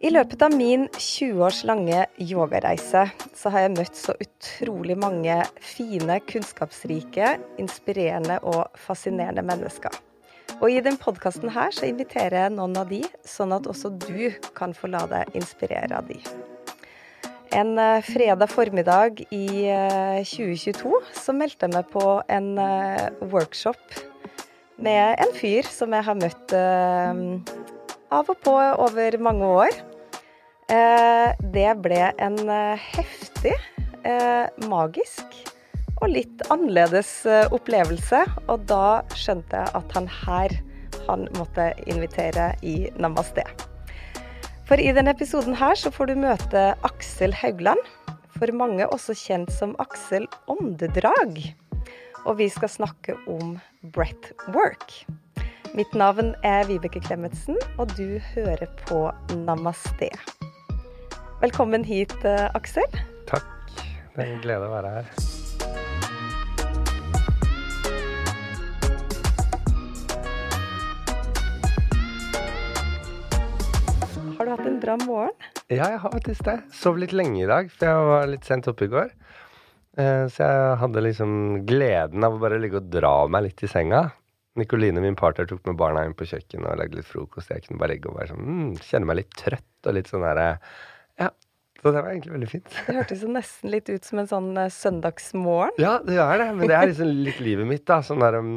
I løpet av min 20 års lange yogareise så har jeg møtt så utrolig mange fine, kunnskapsrike, inspirerende og fascinerende mennesker. Og i den podkasten inviterer jeg noen av de, sånn at også du kan få la deg inspirere av de. En eh, fredag formiddag i 2022 eh, så meldte jeg meg på en eh, workshop med en fyr som jeg har møtt av og på over mange år. Eh, det ble en eh, heftig, eh, magisk og litt annerledes opplevelse. Og da skjønte jeg at han her, han måtte invitere i Namaste. For i denne episoden her så får du møte Aksel Haugland. For mange også kjent som Aksel Åndedrag. Og vi skal snakke om breathwork. Mitt navn er Vibeke Klemetsen, og du hører på Namaste. Velkommen hit, eh, Aksel. Takk. Det er en glede å være her. Har du hatt en bra morgen? Ja, jeg har faktisk det. Sov litt lenge i dag, for jeg var litt sent oppe i går. Eh, så jeg hadde liksom gleden av å bare ligge og dra meg litt i senga. Nikoline, min partner, tok med barna inn på kjøkkenet og lagde litt frokost. Jeg kunne bare ligge og være sånn mm, Kjenne meg litt trøtt og litt sånn derre så det var egentlig veldig fint. Det hørtes nesten litt ut som en sånn uh, søndagsmorgen. Ja, det gjør det. Men det er liksom litt livet mitt, da. Sånn der um,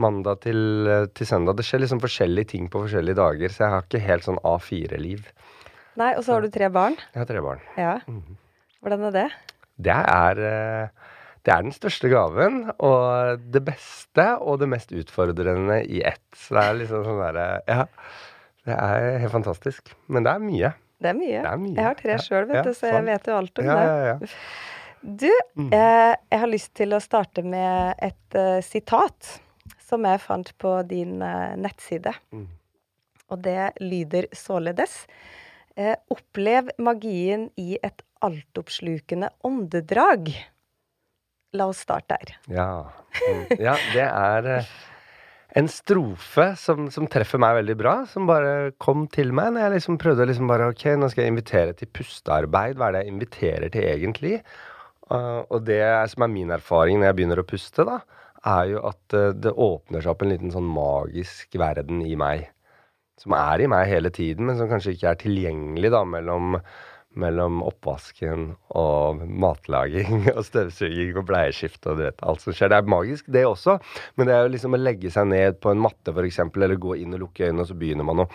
mandag til, uh, til, søndag. Det skjer liksom forskjellige ting på forskjellige dager, så jeg har ikke helt sånn A4-liv. Nei, og så har du tre barn? Jeg har tre barn. Ja. Mm. Hvordan er det? Det er uh, det er den største gaven, og det beste og det mest utfordrende i ett. Så det er liksom sånn derre Ja. Det er helt fantastisk. Men det er mye. Det er mye. Det er mye. Jeg har tre sjøl, vet du, så jeg vet jo alt om det. Du, mm. eh, jeg har lyst til å starte med et uh, sitat som jeg fant på din uh, nettside. Mm. Og det lyder således eh, Opplev magien i et altoppslukende åndedrag. La oss starte der. Ja. Mm. ja det er en strofe som, som, treffer meg veldig bra, som bare kom til meg når jeg liksom prøvde å liksom bare Ok, nå skal jeg invitere til pustearbeid. Hva er det jeg inviterer til egentlig? Uh, og det som er min erfaring når jeg begynner å puste, da, er jo at uh, det åpner seg opp en liten sånn magisk verden i meg. Som er i meg hele tiden, men som kanskje ikke er tilgjengelig da mellom mellom oppvasken og matlaging og støvsuging og bleieskift og du vet, alt som skjer. Det er magisk, det også, men det er jo liksom å legge seg ned på en matte f.eks., eller gå inn og lukke øynene, og så begynner man å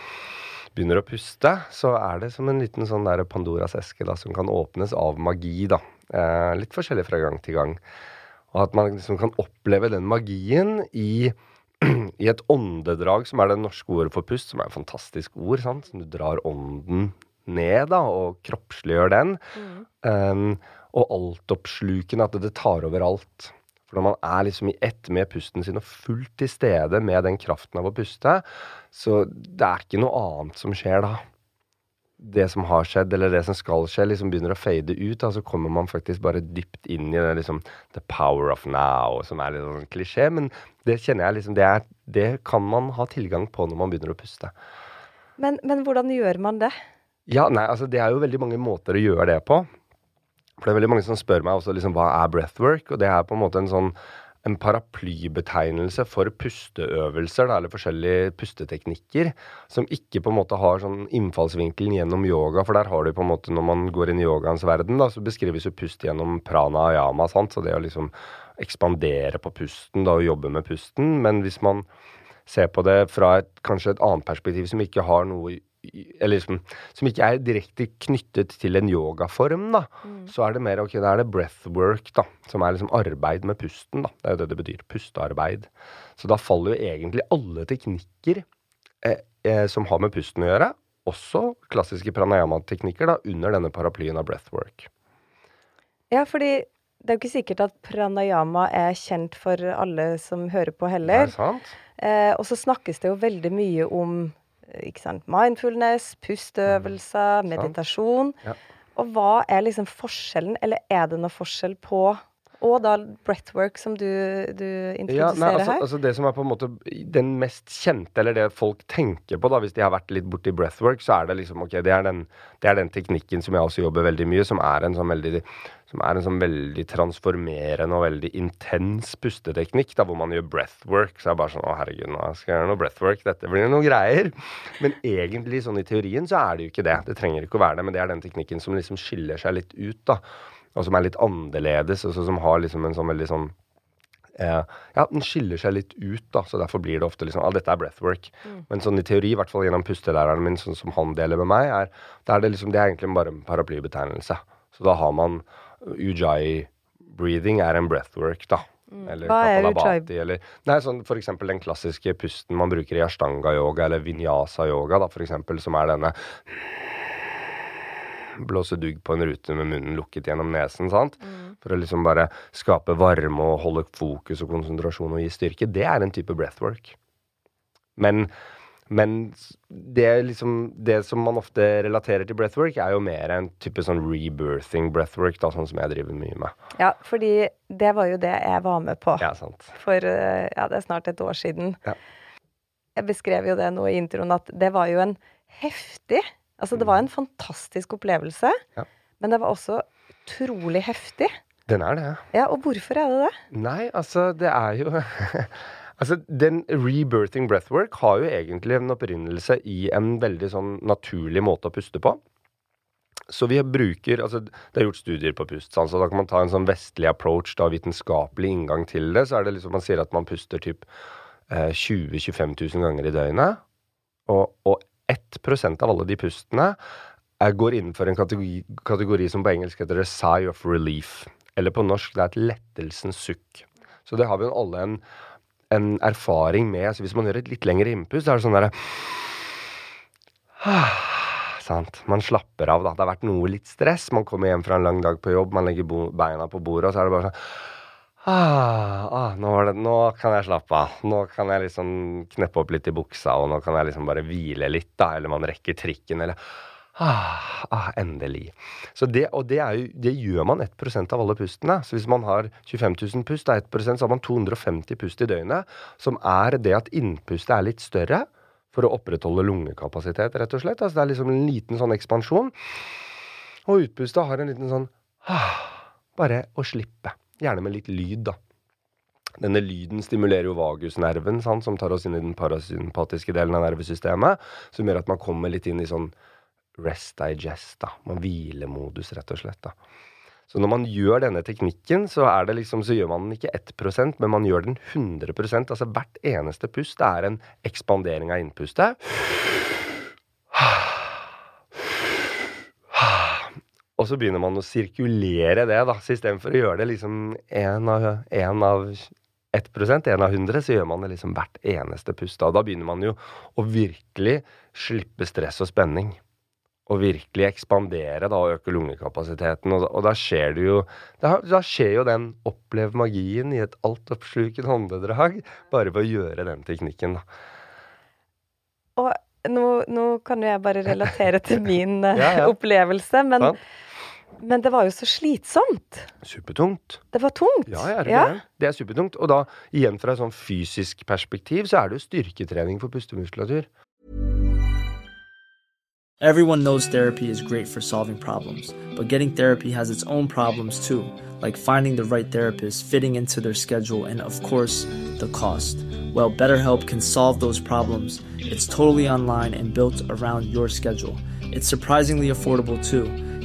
begynner å puste, så er det som en liten sånn der Pandoras eske da, som kan åpnes av magi. da. Eh, litt forskjellig fra gang til gang. Og at man liksom kan oppleve den magien i, i et åndedrag, som er det norske ordet for pust, som er et fantastisk ord. sant? Som du drar ånden ned da, og kroppsliggjør den. Mm. Um, og altoppslukende, at det tar over alt. For når man er liksom i ett med pusten sin og fullt til stede med den kraften av å puste, så det er ikke noe annet som skjer da. Det som har skjedd, eller det som skal skje, liksom begynner å fade ut. Da, så kommer man faktisk bare dypt inn i det liksom The power of now, som er litt sånn klisjé. Men det kjenner jeg liksom det, er, det kan man ha tilgang på når man begynner å puste. Men, men hvordan gjør man det? Ja, nei, altså Det er jo veldig mange måter å gjøre det på. For det er veldig mange som spør meg også liksom, hva er breathwork, og det er på en måte en sånn en paraplybetegnelse for pusteøvelser, da, eller forskjellige pusteteknikker, som ikke på en måte har sånn innfallsvinkelen gjennom yoga. For der har du på en måte, når man går inn i yogaens verden, da, så beskrives jo pust gjennom prana pranayama. Sant? Så det å liksom ekspandere på pusten da, og jobbe med pusten. Men hvis man ser på det fra et, kanskje et annet perspektiv som ikke har noe liksom, som ikke er direkte knyttet til en yogaform, da, mm. så er det mer ok, da er det breathwork, da, som er liksom arbeid med pusten. da, Det er jo det det betyr. Pustearbeid. Så da faller jo egentlig alle teknikker eh, eh, som har med pusten å gjøre, også klassiske pranayama-teknikker, da, under denne paraplyen av breathwork. Ja, fordi det er jo ikke sikkert at pranayama er kjent for alle som hører på heller. Det er sant. Eh, og så snakkes det jo veldig mye om ikke sant, mindfulness, pusteøvelser, mm. meditasjon. Ja. Og hva er liksom forskjellen, eller er det noe forskjell på og da breathwork, som du, du introduserer ja, nei, altså, her. altså Det som er på en måte den mest kjente, eller det folk tenker på da, hvis de har vært litt borti breathwork, så er det liksom ok, det er, den, det er den teknikken som jeg også jobber veldig mye, som er en sånn veldig som er en sånn veldig transformerende og veldig intens pusteteknikk, da, hvor man gjør breathwork. Så er det bare sånn Å, herregud, nå skal jeg gjøre noe breathwork. Dette blir noe greier. Men egentlig, sånn i teorien, så er det jo ikke det. Det trenger ikke å være det, men det er den teknikken som liksom skiller seg litt ut, da og som er litt annerledes, og som har liksom en sånn veldig sånn eh, Ja, den skiller seg litt ut, da, så derfor blir det ofte liksom ah, dette er breathwork. Mm. Men sånn i teori, i hvert fall gjennom pustelæreren min, sånn som han deler med meg, er, det er det liksom, det er egentlig bare en paraplybetegnelse. Så da har man ujai breathing er en breathwork, da. Mm. Eller Hva er ujai? Eller, nei, sånn for eksempel den klassiske pusten man bruker i ashtanga-yoga eller vinyasa-yoga, da, for eksempel, som er denne blåse dugg på en rute med munnen lukket gjennom nesen. sant? Mm. For å liksom bare skape varme og holde fokus og konsentrasjon og gi styrke. Det er en type breathwork. Men, men det, liksom, det som man ofte relaterer til breathwork, er jo mer en type sånn rebirthing breathwork, da, sånn som jeg driver mye med. Ja, fordi det var jo det jeg var med på ja, sant. for ja, det er snart et år siden. Ja. Jeg beskrev jo det nå i introen at det var jo en heftig Altså, det var en fantastisk opplevelse, ja. men det var også utrolig heftig. Den er det. Ja, Og hvorfor er det det? Nei, altså, det er jo Altså, den rebirthing breathwork har jo egentlig en opprinnelse i en veldig sånn naturlig måte å puste på. Så vi bruker altså Det er gjort studier på pust, så da kan man ta en sånn vestlig approach, da vitenskapelig inngang til det. Så er det liksom man sier at man puster typ eh, 20 000-25 000 ganger i døgnet. Og, og 1% av alle de pustene er, går innenfor en kategori, kategori, som på engelsk heter a sigh of relief. Eller på norsk det er et lettelsens sukk. Så det har vi jo alle en, en erfaring med. Så hvis man gjør et litt lengre innpust, så er det sånn derre Sant. Man slapper av, da. Det har vært noe litt stress. Man kommer hjem fra en lang dag på jobb, man legger beina på bordet, og så er det bare sånn Ah, ah, nå, det, nå, kan jeg slappe av. Nå kan jeg liksom kneppe opp litt i buksa, og nå kan jeg liksom bare hvile litt, da. Eller man rekker trikken, eller ah, ah, endelig. Det, og det, jo, det gjør man 1% av alle pustene. Så hvis man har 25 000 pust, da 1 så har man 250 pust i døgnet. Som er det at innpustet er litt større for å opprettholde lungekapasitet, rett og slett. Altså det er liksom en liten sånn ekspansjon. Og utpustet har en liten sånn ah, Bare å slippe. Gjerne med litt lyd, da. Denne lyden stimulerer jo vagusnerven, sant, som tar oss inn i den parasympatiske delen av nervesystemet. Som gjør at man kommer litt inn i sånn rest digest, da. Man hvilemodus, rett og slett. da. Så når man gjør denne teknikken, så, er det liksom, så gjør man den ikke 1 men man gjør den 100% Altså hvert eneste pust er en ekspandering av innpustet. Og så begynner man å sirkulere det, da. Så istedenfor å gjøre det liksom én av, en av 1% 1 av 100, så gjør man det liksom hvert eneste pust. Og da begynner man jo å virkelig slippe stress og spenning. Og virkelig ekspandere da, og øke lungekapasiteten. Og, og da skjer det jo da, da, skjer jo den opplev magien i et altoppslukende håndedrag, bare ved å gjøre den teknikken, da. Og nå, nå kan jo jeg bare relatere til min ja, ja. opplevelse, men sånn. Men det var jo så slitsomt. Supertungt. Det var tungt. Ja, er det, ja. det er supertungt. Og da, igjen fra et sånn fysisk perspektiv, så er det jo styrketrening for pustemuskulatur. Everyone knows therapy is great for solving problems, but getting therapy has its own problems too, like finding the right therapist, fitting into their schedule, and of course, the cost. Well, BetterHelp can solve those problems. It's totally online and built around your schedule. It's surprisingly affordable too.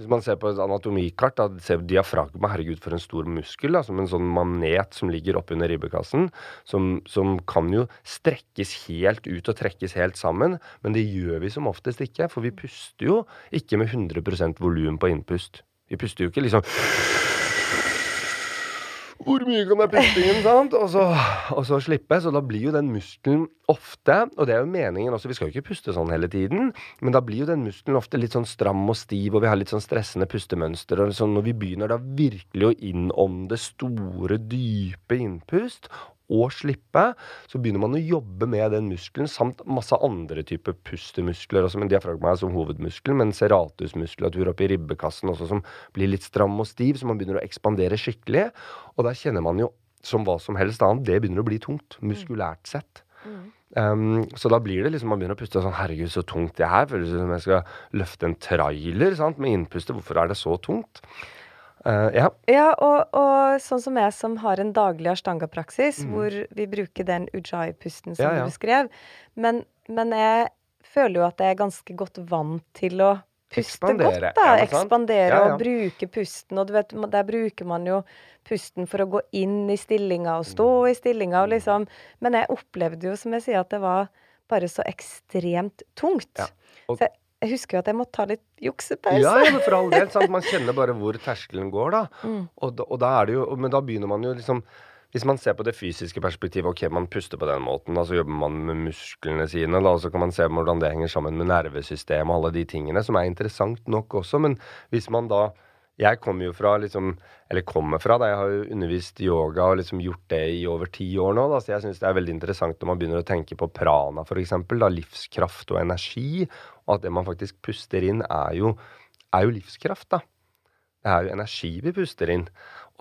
Hvis man ser på et anatomikart, da ser vi diafragma, herregud for en stor muskel, da, som en sånn manet som ligger oppunder ribbekassen, som, som, kan jo strekkes helt ut og trekkes helt sammen, men det gjør vi som oftest ikke, for vi puster jo ikke med 100 volum på innpust. Vi puster jo ikke liksom Hvor mye kan jeg puste inn, sant? Og så, og så slippe. Så da blir jo den muskelen ofte Og det er jo meningen også, vi skal jo ikke puste sånn hele tiden, men da blir jo den muskelen ofte litt sånn stram og stiv, og vi har litt sånn stressende pustemønster. Og sånn, når vi begynner da virkelig å innom det store, dype innpust, og slippe, så begynner man å jobbe med den muskelen samt masse andre typer pustemuskler. Også, men Diafragma er som hovedmuskel, men serratusmuskulatur oppi ribbekassen også som blir litt stram og stiv, så man begynner å ekspandere skikkelig. Og der kjenner man jo som hva som helst annet, det begynner å bli tungt, muskulært sett. Mm. Um, så da blir det liksom man begynner å puste sånn Herregud, så tungt det her. Føles som jeg skal løfte en trailer sant, med innpustet. Hvorfor er det så tungt? Uh, ja. ja og, og, sånn som jeg som har en daglig ashtanga-praksis, mm. hvor vi bruker den ujai-pusten som ja, ja. du beskrev, men, men, jeg føler jo at jeg er ganske godt vant til å puste Expandere. godt. da, Ekspandere og bruke pusten. Og du vet, der bruker man jo pusten for å gå inn i stillinga og stå mm. i stillinga og liksom Men jeg opplevde jo, som jeg sier, at det var bare så ekstremt tungt. Og, så jeg, jeg husker jo at jeg måtte ta litt juksepause. Ja, ja, men for all del. Sant? Man kjenner bare hvor terskelen går, da. Mm. Og, da, og da er det jo Men da begynner man jo liksom hvis man ser på det fysiske perspektivet, ok, man puster på den måten, da, så jobber man med musklene sine, da, og så kan man se hvordan det henger sammen med nervesystemet og alle de tingene, som er interessant nok også. Men hvis man da jeg kommer jo fra liksom Eller kommer fra, da jeg har jo undervist yoga og liksom gjort det i over ti år nå. Da, så jeg syns det er veldig interessant når man begynner å tenke på prana, f.eks. Livskraft og energi. Og at det man faktisk puster inn, er jo, er jo livskraft, da. Det er jo energi vi puster inn.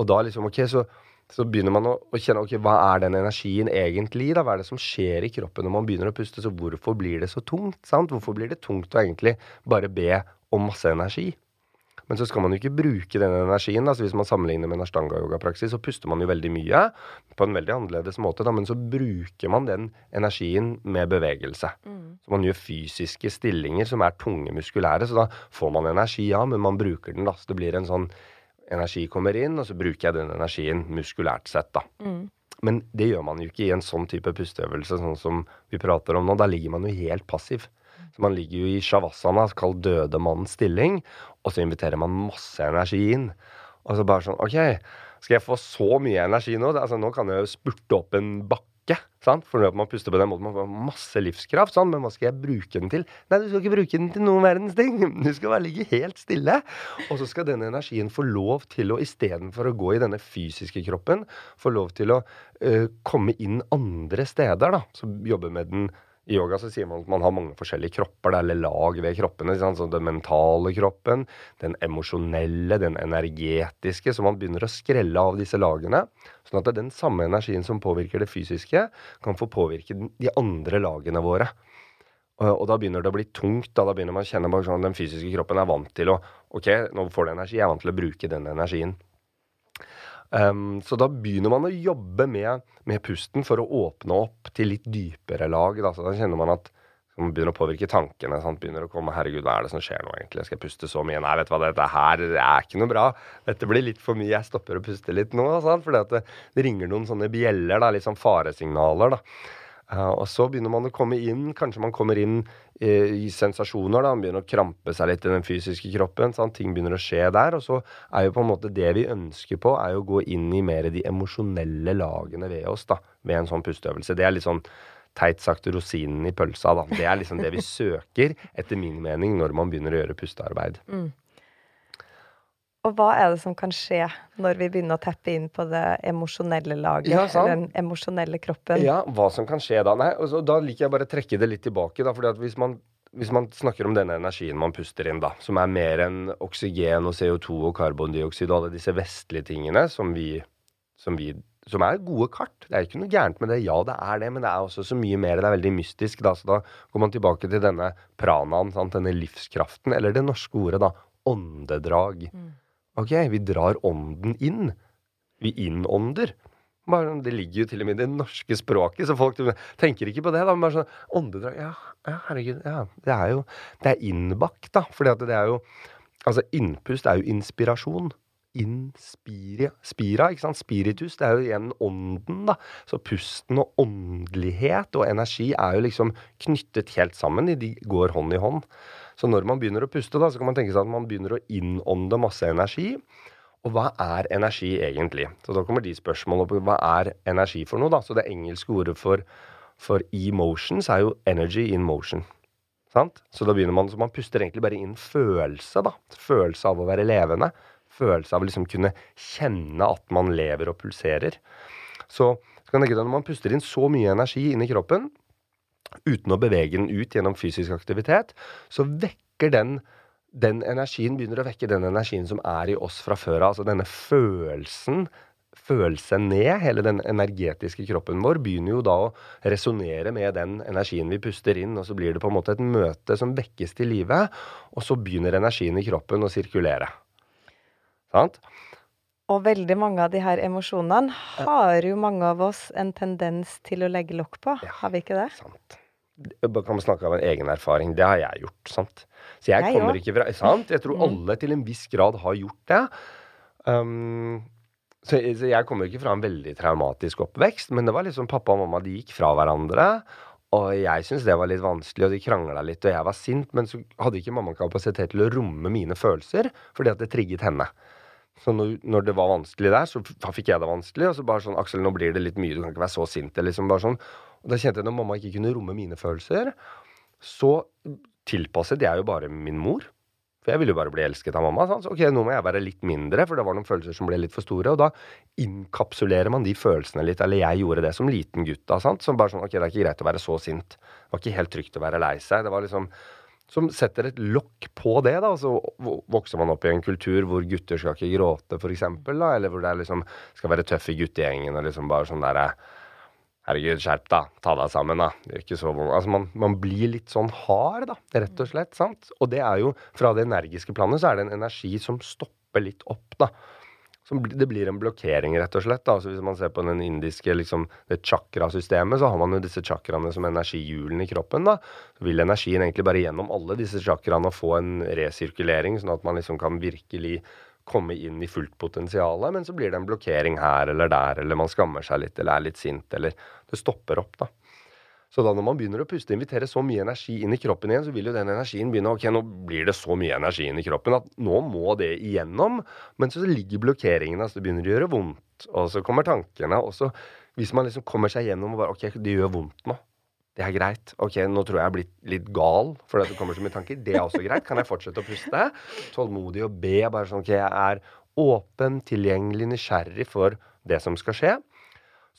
Og da liksom, ok, så så begynner man å, kjenne ok, hva er den energien egentlig? da? Hva er det som skjer i kroppen når man begynner å puste? Så hvorfor blir det så tungt? sant? Hvorfor blir det tungt å egentlig bare be om masse energi? Men så skal man jo ikke bruke den energien. altså Hvis man sammenligner med en ashtanga-yogapraksis, så puster man jo veldig mye på en veldig annerledes måte. Da, men så bruker man den energien med bevegelse. Mm. Så man gjør fysiske stillinger som er tunge muskulære. Så da får man energi, ja, men man bruker den. da, så Det blir en sånn energi kommer inn, og så bruker jeg den energien muskulært sett. da. Mm. Men det gjør man jo ikke i en sånn type pusteøvelse sånn som vi prater om nå. Da ligger man jo helt passiv. Man ligger jo i shavasana, kalt døde mannens stilling, og så inviterer man masse energi inn. Og så bare sånn OK, skal jeg få så mye energi nå? Altså, nå kan jeg jo spurte opp en bakke. Sant? For når man puster på den måten, man får masse livskraft. Sant? men hva skal jeg bruke den til? Nei, du skal ikke bruke den til noen verdens ting. Du skal bare ligge helt stille. Og så skal denne energien få lov til å, istedenfor å gå i denne fysiske kroppen, få lov til å øh, komme inn andre steder, da. Som jobber med den i yoga så sier man at man har mange forskjellige kropper, eller lag ved kroppene. Så den mentale kroppen, den emosjonelle, den energetiske. Så man begynner å skrelle av disse lagene. Sånn at den samme energien som påvirker det fysiske, kan få påvirke de andre lagene våre. Og da begynner det å bli tungt. Da, da begynner man å kjenne at sånn, den fysiske kroppen er vant til å Ok, nå får du energi. Jeg er vant til å bruke den energien. Um, så da begynner man å jobbe med, med, pusten for å åpne opp til litt dypere lag. Da, da kjenner man at man begynner å påvirke tankene. Sant? Begynner å komme 'Herregud, hva er det som skjer nå, egentlig? Skal jeg puste så mye?' Nei, vet du hva, dette her er ikke noe bra. Dette blir litt for mye. Jeg stopper å puste litt nå. Sant? Fordi det ringer noen sånne bjeller, da, litt sånn faresignaler. da. Og så begynner man å komme inn, kanskje man kommer inn i, i sensasjoner. da, Man begynner å krampe seg litt i den fysiske kroppen. Sant? Ting begynner å skje der. Og så er jo på en måte det vi ønsker på, er jo å gå inn i mer de emosjonelle lagene ved oss da, med en sånn pusteøvelse. Det er litt sånn teit sagt rosinen i pølsa. da. Det er liksom det vi søker, etter min mening, når man begynner å gjøre pustearbeid. Mm. Og hva er det som kan skje når vi begynner å teppe inn på det emosjonelle laget? Ja, eller den emosjonelle kroppen? Ja, hva som kan skje da? Nei, altså, Da liker jeg bare å trekke det litt tilbake. da, fordi at hvis man, hvis man snakker om denne energien man puster inn, da, som er mer enn oksygen og CO2 og karbondioksid og alle disse vestlige tingene som vi, som vi som er gode kart. Det er ikke noe gærent med det. Ja, det er det, men det er også så mye mer. Det er veldig mystisk. Da, så da går man tilbake til denne pranaen, sant? denne livskraften, eller det norske ordet, da, åndedrag. Mm. Ok, vi drar ånden inn. Vi innånder. Det ligger jo til og med i det norske språket, så folk tenker ikke på det. da, men bare sånn, Åndedrag Ja, ja herregud. ja, Det er jo det er innbakt, da. fordi at det er jo Altså, innpust er jo inspirasjon. Inspiria Spira, ikke sant? Spiritus. Det er jo igjen ånden, da. Så pusten og åndelighet og energi er jo liksom knyttet helt sammen. De går hånd i hånd. Så når man begynner å puste, da, så kan man tenke seg at man begynner å innånde masse energi. Og hva er energi egentlig? Så da kommer de spørsmålene på Hva er energi for noe, da? Så det engelske ordet for, for emotions er jo energy in motion. Sant? Så da begynner man, så man puster egentlig bare inn følelse, da. Følelse av å være levende. Følelse av å liksom kunne kjenne at man lever og pulserer. Så, så kan jeg tenke deg, når man puster inn så mye energi inn i kroppen, uten å bevege den ut gjennom fysisk aktivitet, så vekker den den energien begynner å vekke den energien som er i oss fra før av. Altså denne følelsen følelse ned. Hele den energetiske kroppen vår begynner jo da å resonnere med den energien vi puster inn, og så blir det på en måte et møte som vekkes til live, og så begynner energien i kroppen å sirkulere. Sant? Og veldig mange av de her emosjonene har jo mange av oss en tendens til å legge lokk på. Ja, har vi ikke det? Sant. Kan man snakke av en egen erfaring. Det har jeg gjort. sant? Så jeg, jeg kommer også. ikke fra Sant? Jeg tror mm. alle til en viss grad har gjort det. Um, så, så, jeg kommer ikke fra en veldig traumatisk oppvekst, men det var liksom pappa og mamma de gikk fra hverandre. Og jeg syntes det var litt vanskelig, og de krangla litt, og jeg var sint. Men så hadde ikke mamma kapasitet til å romme mine følelser, fordi at det trigget henne. Så når, når, det var vanskelig der, så fikk jeg det vanskelig. Og så bare sånn 'Aksel, nå blir det litt mye, du kan ikke være så sint.' Liksom sånn. Og da kjente jeg når mamma ikke kunne romme mine følelser, så tilpasset jeg jo bare min mor. For jeg ville jo bare bli elsket av mamma. Så ok, nå må jeg være litt mindre, for det var noen følelser som ble litt for store. Og da inkapsulerer man de følelsene litt. Eller jeg gjorde det som liten gutt. da, sant? Som bare sånn Ok, det er ikke greit å være så sint. Det var ikke helt trygt å være lei seg. Det var liksom som setter et lokk på det. da, Så vokser man opp i en kultur hvor gutter skal ikke gråte, f.eks. Eller hvor det liksom skal være tøff i guttegjengen og liksom bare sånn derre Herregud, skjerp deg. Ta deg sammen, da. Det er ikke så Altså, man, man, blir litt sånn hard, da, rett og slett. sant? Og det er jo, fra det energiske planet, så er det en energi som stopper litt opp, da. Som, det blir en blokkering, rett og slett. altså Hvis man ser på den indiske liksom, det chakrasystemet, så har man jo disse chakraene som energihjulene i kroppen. da, Så vil energien egentlig bare gjennom alle disse chakraene få en resirkulering, sånn at man liksom kan virkelig komme inn i fullt potensial, men så blir det en blokkering her eller der, eller man skammer seg litt eller er litt sint, eller det stopper opp, da. Så da når man begynner å puste, invitere så mye energi inn i kroppen igjen, så vil jo den energien begynne Ok, nå blir det så mye energi inn i kroppen at nå må det igjennom. Men så ligger blokkeringene, altså det begynner å gjøre vondt. Og så kommer tankene. Og så, hvis man liksom kommer seg gjennom og bare Ok, det gjør vondt nå. Det er greit. Ok, nå tror jeg jeg er blitt litt gal fordi det kommer så mye tanker. Det er også greit. Kan jeg fortsette å puste? Tålmodig og be. Bare sånn ok, jeg er åpen, tilgjengelig, nysgjerrig for det som skal skje.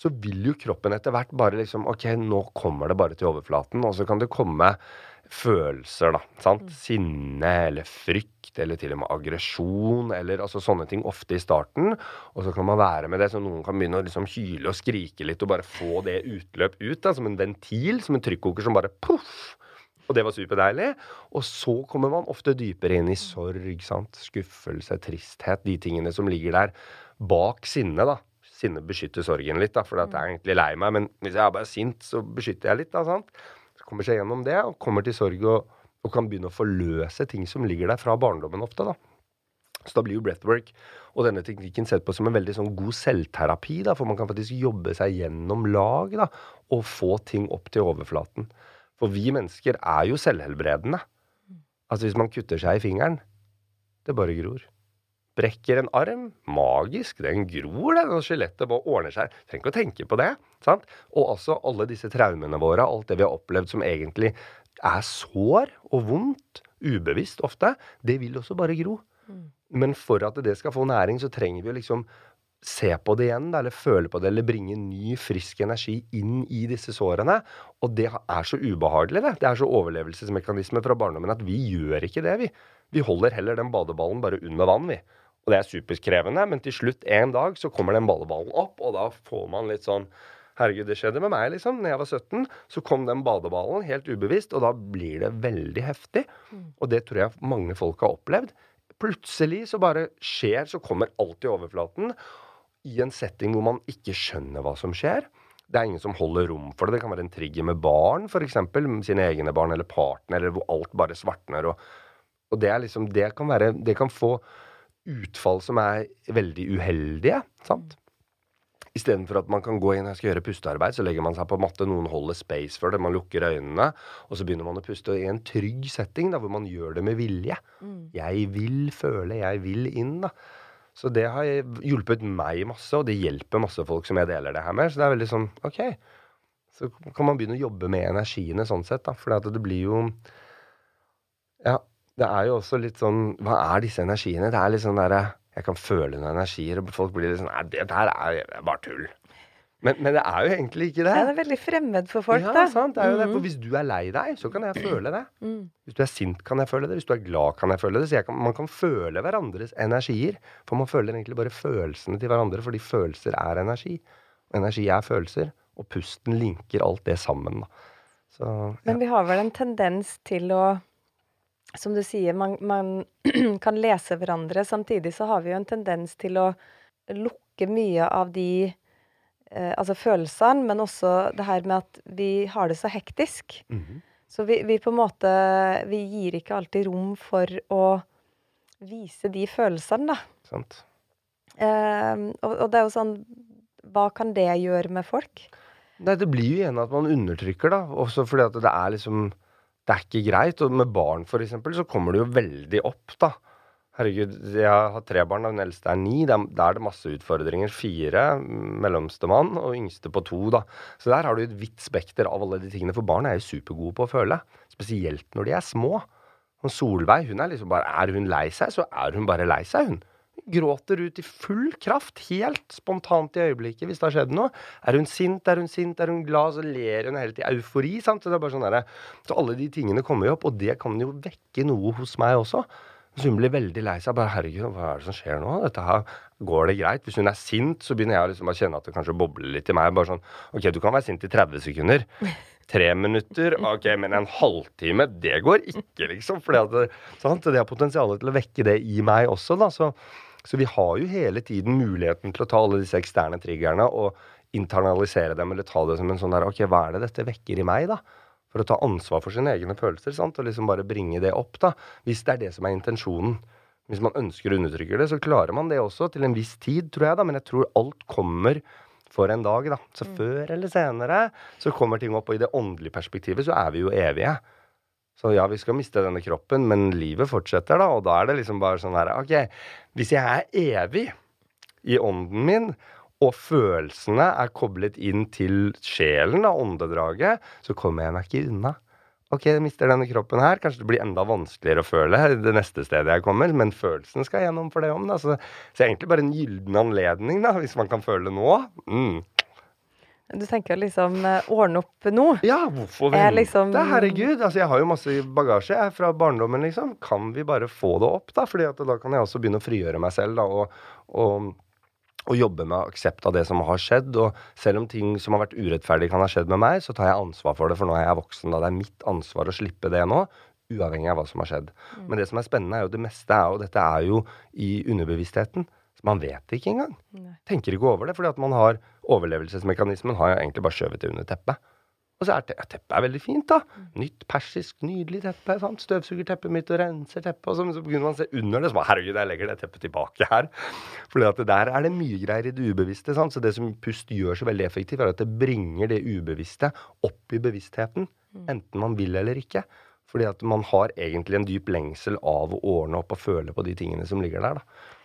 Så vil jo kroppen etter hvert bare liksom Ok, nå kommer det bare til overflaten. Og så kan det komme følelser, da. sant? Mm. Sinne eller frykt eller til og med aggresjon eller altså sånne ting ofte i starten. Og så kan man være med det, så noen kan begynne å liksom hyle og skrike litt og bare få det utløp ut. da, Som en ventil, som en trykkoker som bare poff! Og det var superdeilig. Og så kommer man ofte dypere inn i sorg, sant? skuffelse, tristhet. De tingene som ligger der bak sinnet, da. Sinnet beskytter sorgen litt, da, for jeg er egentlig lei meg. Men hvis jeg er bare sint, så beskytter jeg litt, da. sant? kommer seg gjennom det og kommer til sorg og, og, kan begynne å forløse ting som ligger der fra barndommen ofte. da. Så da blir jo breathwork og denne teknikken sett på som en veldig sånn god selvterapi. da, For man kan faktisk jobbe seg gjennom lag da, og få ting opp til overflaten. For vi mennesker er jo selvhelbredende. Altså hvis man kutter seg i fingeren, det bare gror brekker en arm. Magisk. Den gror, den. Og skjelettet bare ordner seg. Trenger ikke å tenke på det. sant? Og altså alle disse traumene våre, alt det vi har opplevd som egentlig er sår og vondt, ubevisst ofte, det vil også bare gro. Mm. Men for at det skal få næring, så trenger vi å liksom se på det igjen, eller føle på det, eller bringe ny, frisk energi inn i disse sårene. Og det er så ubehagelig, det. Det er så overlevelsesmekanisme fra barndommen at vi gjør ikke det, vi. Vi holder heller den badeballen bare under vann, vi. Og det er superkrevende, men til slutt en dag så kommer den badeballen opp, og da får man litt sånn Herregud, det skjedde med meg, liksom. Når jeg var 17, så kom den badeballen helt ubevisst, og da blir det veldig heftig. Mm. Og det tror jeg mange folk har opplevd. Plutselig så bare skjer, så kommer alt i overflaten. I en setting hvor man ikke skjønner hva som skjer. Det er ingen som holder rom for det. Det kan være en trigger med barn, f.eks. Sine egne barn eller partner, eller hvor alt bare svartner. Og, og det er liksom Det kan være Det kan få utfall som er veldig uheldige. sant? Istedenfor at man kan gå inn og skal gjøre pustearbeid, så legger man seg på matte, noen holder space for det, man lukker øynene, og så begynner man å puste i en trygg setting da, hvor man gjør det med vilje. Mm. Jeg vil føle, jeg vil inn. da. Så det har hjulpet meg masse, og det hjelper masse folk som jeg deler det her med. Så det er veldig sånn OK. Så kan man begynne å jobbe med energiene sånn sett, da. For det blir jo Ja, det er jo også litt sånn Hva er disse energiene? Det er litt sånn derre Jeg kan føle noen energier, og folk blir litt sånn Nei, det der er bare tull. Men, men, det er jo egentlig ikke det. Ja, det er veldig fremmed for folk, ja, da. Sant, det er jo mm. det. For hvis du er lei deg, så kan jeg føle det. Mm. Hvis du er sint, kan jeg føle det. Hvis du er glad, kan jeg føle det. Så kan, man kan føle hverandres energier. For man føler egentlig bare følelsene til hverandre, fordi følelser er energi. Energi er følelser. Og pusten linker alt det sammen. Så, ja. Men vi har vel en tendens til å Som du sier, man, man kan lese hverandre. Samtidig så har vi jo en tendens til å lukke mye av de eh, altså følelsene, men også det her med at vi har det så hektisk. Mm -hmm. Så vi, vi, på en måte Vi gir ikke alltid rom for å vise de følelsene, da. Sant. Eh, og, og, det er jo sånn Hva kan det gjøre med folk? Nei, det blir jo igjen at man undertrykker, da. Også fordi at det er liksom Det er ikke greit. Og med barn, for eksempel, så kommer det jo veldig opp, da. Herregud, jeg har tre barn, og den eldste er ni. Da er det masse utfordringer. Fire, mellomste mann, og yngste på to, da. Så der har du et vidt spekter av alle de tingene. For barn er jo supergode på å føle. Spesielt når de er små. Og Solveig, hun er liksom bare Er hun lei seg, så er hun bare lei seg, hun. Gråter ut i full kraft, helt spontant i øyeblikket hvis det har skjedd noe. Er hun sint, er hun sint, er hun glad, så ler hun helt i eufori. sant? Så det er bare sånn der, så alle de tingene kommer jo opp, og det kan jo vekke noe hos meg også. Så hun blir veldig lei seg. bare, 'Herregud, hva er det som skjer nå?' Dette her, Går det greit? Hvis hun er sint, så begynner jeg liksom å kjenne at det kanskje bobler litt i meg. bare sånn, 'OK, du kan være sint i 30 sekunder.' Tre minutter, ok, men en halvtime, det går ikke, liksom. For det, har potensial til å vekke det i meg også, da. Så, så vi har jo hele tiden muligheten til å ta alle disse eksterne triggerne og internalisere dem, eller ta det som en sånn der OK, hva er det dette vekker i meg, da? for å ta ansvar for sine egne følelser sant? og liksom bare bringe det opp. da, Hvis det er det som er intensjonen. Hvis man ønsker å undertrykke det, så klarer man det også til en viss tid, tror jeg. da, Men jeg tror alt kommer for en dag. da. Så mm. før eller senere så kommer ting opp. Og i det åndelige perspektivet så er vi jo evige. Så ja, vi skal miste denne kroppen, men livet fortsetter, da. Og da er det liksom bare sånn her OK, hvis jeg er evig i ånden min, og følelsene er koblet inn til sjelen, da, åndedraget, så kommer jeg meg ikke unna. Ok, jeg mister denne kroppen her. Kanskje det blir enda vanskeligere å føle det neste stedet jeg kommer, men følelsen skal gjennom for det om. Da. Så, så egentlig bare en gyllen anledning, da, hvis man kan føle nå. Mm. Du tenker liksom eh, ordne opp nå? Ja, hvorfor vente? Liksom... Herregud. Altså, jeg har jo masse bagasje jeg, fra barndommen, liksom. Kan vi bare få det opp, da? Fordi da kan jeg også begynne å frigjøre meg selv, da, og, og og jobbe med aksept av det som har skjedd. Og selv om ting som har vært urettferdig kan ha skjedd med meg, så tar jeg ansvar for det, for nå er jeg voksen. Da det er mitt ansvar å slippe det nå, uavhengig av hva som har skjedd. Mm. Men det som er spennende, er jo det meste er jo Dette er jo i underbevisstheten. Så man vet det ikke engang. Nei. Tenker ikke over det, fordi at man har overlevelsesmekanismen har jo egentlig bare skjøvet det under teppet. Og så er te teppet er veldig fint, da. Nytt, persisk, nydelig teppe. sant? Støvsuger teppet mitt og renser teppet. Og så, så begynner man å se under det, så bare herregud, jeg legger det teppet tilbake her. Fordi at der er det mye greier i det ubevisste. sant? Så det som pust gjør så veldig effektivt, er at det bringer det ubevisste opp i bevisstheten. Mm. Enten man vil eller ikke. Fordi at man har egentlig en dyp lengsel av å ordne opp og føle på de tingene som ligger der. da.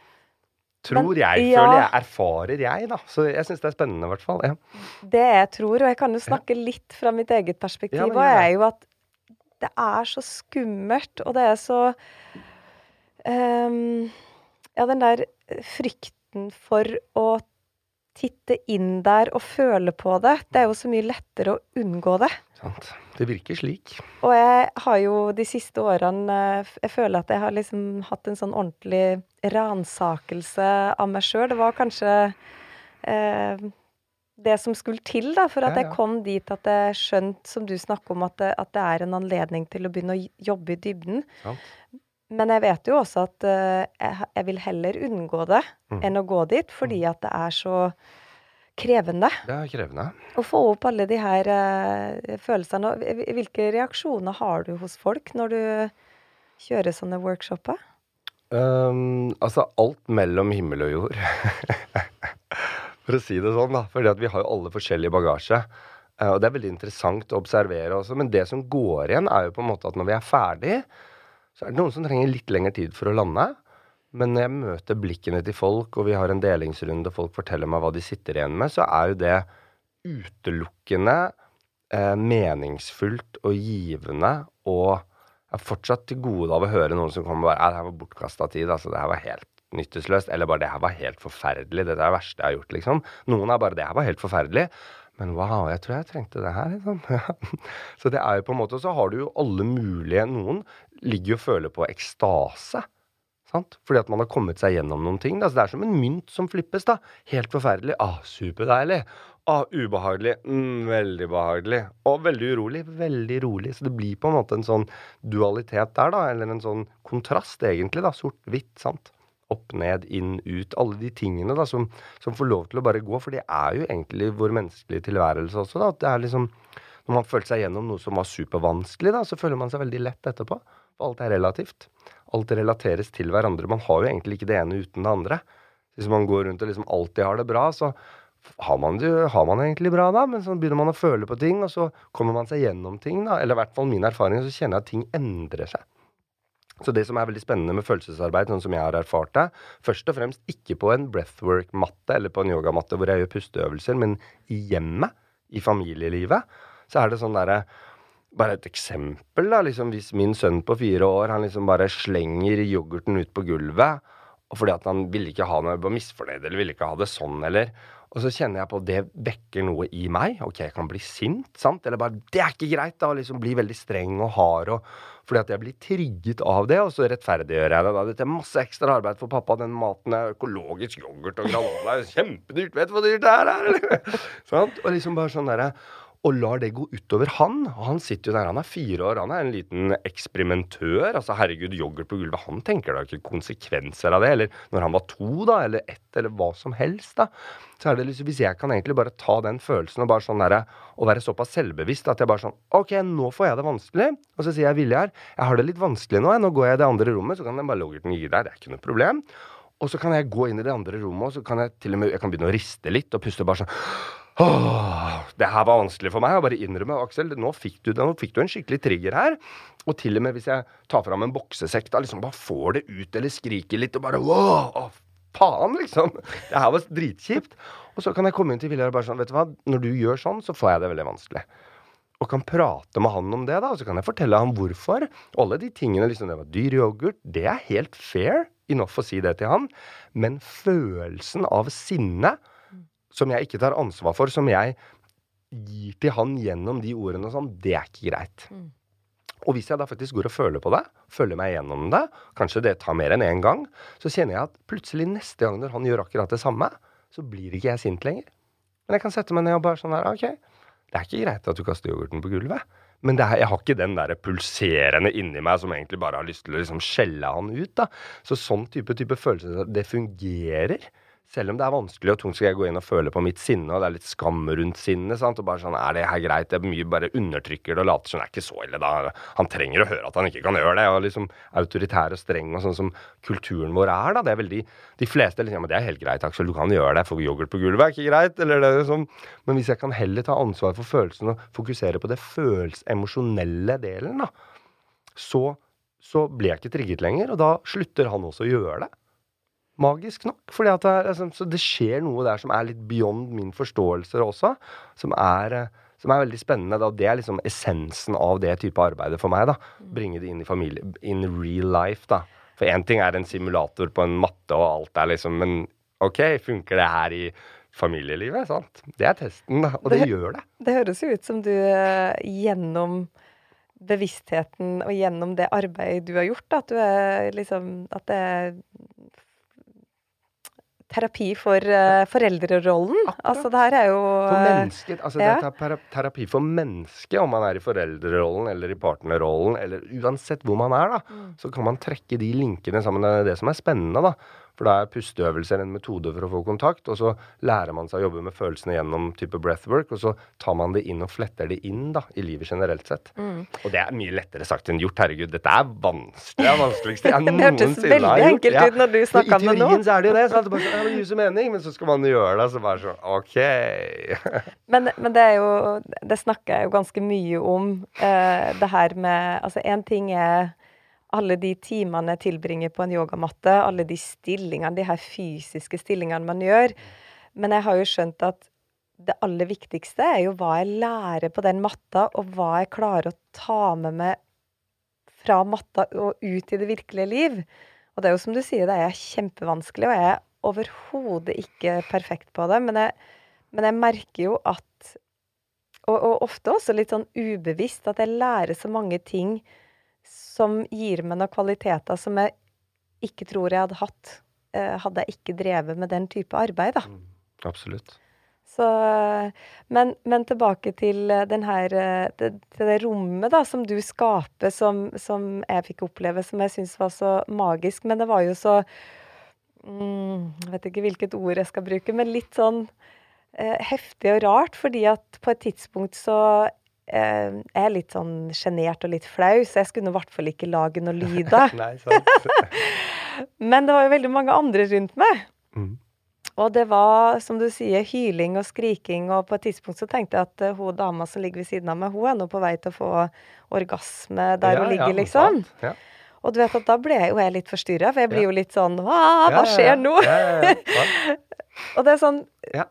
Tror Men, jeg, ja. føler jeg, erfarer jeg, da. Så jeg syns det er spennende, i hvert fall. Ja. Det jeg tror, og jeg kan jo snakke litt fra mitt eget perspektiv, ja, er jo at det er så skummelt, og det er så um, Ja, den der frykten for å titte inn der og føle på det, det er jo så mye lettere å unngå det. Sant. Det virker slik. Og jeg har jo de siste årene Jeg føler at jeg har liksom hatt en sånn ordentlig ransakelse av meg sjøl. Det var kanskje eh, det som skulle til da, for at ja, ja. jeg kom dit at jeg skjønte, som du snakker om, at det, at det, er en anledning til å begynne å jobbe i dybden. Sant. Men jeg vet jo også at uh, jeg, jeg, vil heller unngå det mm. enn å gå dit, fordi mm. at det er så krevende. Det er krevende. Å få opp alle de her uh, følelsene. Hvilke reaksjoner har du hos folk når du kjører sånne workshoper? Um, altså alt mellom himmel og jord. For å si det sånn, da. Fordi vi har jo alle forskjellig bagasje. Uh, og det er veldig interessant å observere også. Men det som går igjen, er jo på en måte at når vi er ferdig, så er det noen som trenger litt lengre tid for å lande. Men når jeg møter blikkene til folk, og vi har en delingsrunde, og folk forteller meg hva de sitter igjen med, så er jo det utelukkende eh, meningsfullt og givende og jeg er fortsatt til gode av å høre noen som kommer og bare det her var bortkasta tid. altså Det her var helt nytteløst. Eller bare det her var helt forferdelig. Det er det verste jeg har gjort, liksom. Noen er bare det her var helt forferdelig. Men wow, jeg tror jeg trengte det her, liksom. så det er jo på en måte Så har du jo alle mulige Noen ligger jo og føler på ekstase. Sant? Fordi at man har kommet seg gjennom noen ting. Da. Så det er som en mynt som flippes. da. Helt forferdelig. Ah, superdeilig. Ah, ubehagelig. Mm, veldig behagelig. Og veldig urolig. Veldig rolig. Så det blir på en måte en sånn dualitet der, da. Eller en sånn kontrast, egentlig. da. Sort-hvitt. sant? Opp, ned, inn, ut. Alle de tingene da, som, som, får lov til å bare gå. For det er jo egentlig vår menneskelige tilværelse også. da, at det er liksom, Når man føler seg gjennom noe som var supervanskelig, da, så føler man seg veldig lett etterpå. For alt er relativt. Alt relateres til hverandre. Man har jo egentlig ikke det ene uten det andre. Hvis man går rundt og liksom alltid har det bra, så har man det har man egentlig bra da, men så begynner man å føle på ting, og så kommer man seg gjennom ting. da, Eller i hvert fall min erfaring, så kjenner jeg at ting endrer seg. Så det som er veldig spennende med følelsesarbeid, sånn som jeg har erfart det, først og fremst ikke på en breathwork-matte eller på en yogamatte hvor jeg gjør pusteøvelser, men i hjemmet, i familielivet, så er det sånn derre bare et eksempel, da. Liksom, hvis min sønn på fire år han liksom bare slenger yoghurten ut på gulvet og fordi at han ville ikke ha noe, var misfornøyd eller ville ikke ha det sånn, eller Og så kjenner jeg på at det vekker noe i meg. Ok, jeg kan bli sint, sant? Eller bare Det er ikke greit, da! Liksom bli veldig streng og hard og Fordi at jeg blir trigget av det, og så rettferdiggjør jeg det. da. Dette er masse ekstra arbeid for pappa. Den maten er økologisk yoghurt og granola kjempedyrt. Vet du hvor dyrt det er? Eller? sant? Og liksom bare sånn derre og lar det gå utover han. Og han sitter jo der, han er fire år, han er en liten eksperimentør. Altså, herregud, yoghurt på gulvet. Han tenker da ikke konsekvenser av det. Eller når han var to, da, eller ett, eller hva som helst, da. Så er det liksom, Hvis jeg kan egentlig bare ta den følelsen og bare sånn der, og være såpass selvbevisst at jeg bare sånn OK, nå får jeg det vanskelig. Og så sier jeg Viljar, jeg har det litt vanskelig nå. Nå går jeg i det andre rommet, så kan den bare yoghurten gi der. Det er ikke noe problem. Og så kan jeg gå inn i det andre rommet, og så kan jeg til og med jeg kan begynne å riste litt og puste bare sånn Åh, det her var vanskelig for meg å bare innrømme. Aksel, nå fikk, du, nå fikk du en skikkelig trigger her. Og til og med hvis jeg tar fram en boksesekk, da liksom bare får det ut eller skriker litt og bare wow, faen, liksom. Det her var dritkjipt. Og så kan jeg komme inn til Viljar og bare sånn, vet du hva, når du gjør sånn, så får jeg det veldig vanskelig. Og kan prate med han om det, da. Og så kan jeg fortelle ham hvorfor. Alle de tingene, liksom, det var dyr yoghurt, det er helt fair enough å si det til han. Men følelsen av sinne som jeg ikke tar ansvar for, som jeg gir til han gjennom de ordene og sånn, det er ikke greit. Mm. Og hvis jeg da faktisk går og føler på det, føler meg gjennom det, kanskje det tar mer enn én en gang, så kjenner jeg at plutselig neste gang når han gjør akkurat det samme, så blir ikke jeg sint lenger. Men jeg kan sette meg ned og bare sånn her OK, det er ikke greit at du kaster yoghurten på gulvet. Men er, jeg har ikke den der pulserende inni meg som egentlig bare har lyst til å liksom skjelle han ut. da. Så sånn type, type følelse, det fungerer. Selv om det er vanskelig og tungt, skal jeg gå inn og føle på mitt sinne, og det er litt skam rundt sinnet. sant? Og bare sånn, Er det her greit? Det er mye bare undertrykker det og later som det er ikke så ille. da. Han trenger å høre at han ikke kan gjøre det. og liksom Autoritær og streng og sånn som kulturen vår er. da, det er veldig, De fleste liksom, ja, men det er helt greit, Aksel, du kan gjøre det. For yoghurt på gulvet er ikke greit. eller det liksom. Men hvis jeg kan heller ta ansvar for følelsen og fokusere på det følelsemosjonelle delen, da, så, så blir jeg ikke trigget lenger. Og da slutter han også å gjøre det magisk nok. Fordi at det, altså, så det skjer noe der som er litt beyond min forståelse også. Som er, eh, som er veldig spennende. Da. Det er liksom essensen av det type arbeidet for meg. da. Bringe det inn i familie, in real life. da. For én ting er en simulator på en matte og alt der, liksom, men OK, funker det her i familielivet? sant? Det er testen, da. Og det, det gjør det. Det høres jo ut som du eh, gjennom bevisstheten og gjennom det arbeidet du har gjort, da, at du er liksom At det er terapi for uh, foreldrerollen. Akkurat. Altså, det her er jo For mennesket. Altså, ja. det er terapi for mennesket, om man er i foreldrerollen eller i partnerrollen, eller uansett hvor man er, da. Mm. Så kan man trekke de linkene sammen. Det er det som er spennende, da. For da er pusteøvelser en metode for å få kontakt, og så lærer man seg å jobbe med følelsene gjennom type breathwork, og så tar man det inn og fletter det inn da, i livet generelt sett. Mm. Og det er mye lettere sagt enn gjort. Herregud, dette er vanskelig. Det er vanskeligste jeg noensinne har gjort. Det hørtes veldig enkelt ut når du snakka om det nå. I teorien så er det jo det. Så er det bare sånn, ja, mening, men så skal man gjøre det, så bare sånn OK. men, men, det er jo Det snakker jeg jo ganske mye om, uh, det her med Altså, én ting er alle de timene jeg tilbringer på en yogamatte, alle de stillingene, de her fysiske stillingene man gjør. Men jeg har jo skjønt at det aller viktigste er jo hva jeg lærer på den matta, og hva jeg klarer å ta med meg fra matta og ut i det virkelige liv. Og det er jo som du sier, det er kjempevanskelig, og jeg er overhodet ikke perfekt på det. Men jeg, men jeg merker jo at og, og, ofte også litt sånn ubevisst at jeg lærer så mange ting som gir meg noen kvaliteter som jeg ikke tror jeg hadde hatt eh, hadde jeg ikke drevet med den type arbeid, da. Mm, absolutt. Så, men, men, tilbake til den her, det, til det rommet da, som du skaper, som, som jeg fikk oppleve, som jeg syns var så magisk. Men det var jo så mm, Jeg vet ikke hvilket ord jeg skal bruke, men litt sånn eh, heftig og rart. Fordi at på et tidspunkt så eh, er litt sånn sjenert og litt flau, så jeg skulle i hvert fall ikke lage noe lyd lyder. men det var jo veldig mange andre rundt meg. Mm. Og det var, som du sier, hyling og skriking, og på et tidspunkt så tenkte jeg at uh, hun dama som ligger ved siden av meg, hun er nå på vei til å få orgasme der ja, hun ligger, ja, liksom. Ja. Og du vet at da ble jeg jo jeg litt forstyrra, for jeg blir jo litt sånn Hva, skjer nå? og det er sånn Ja.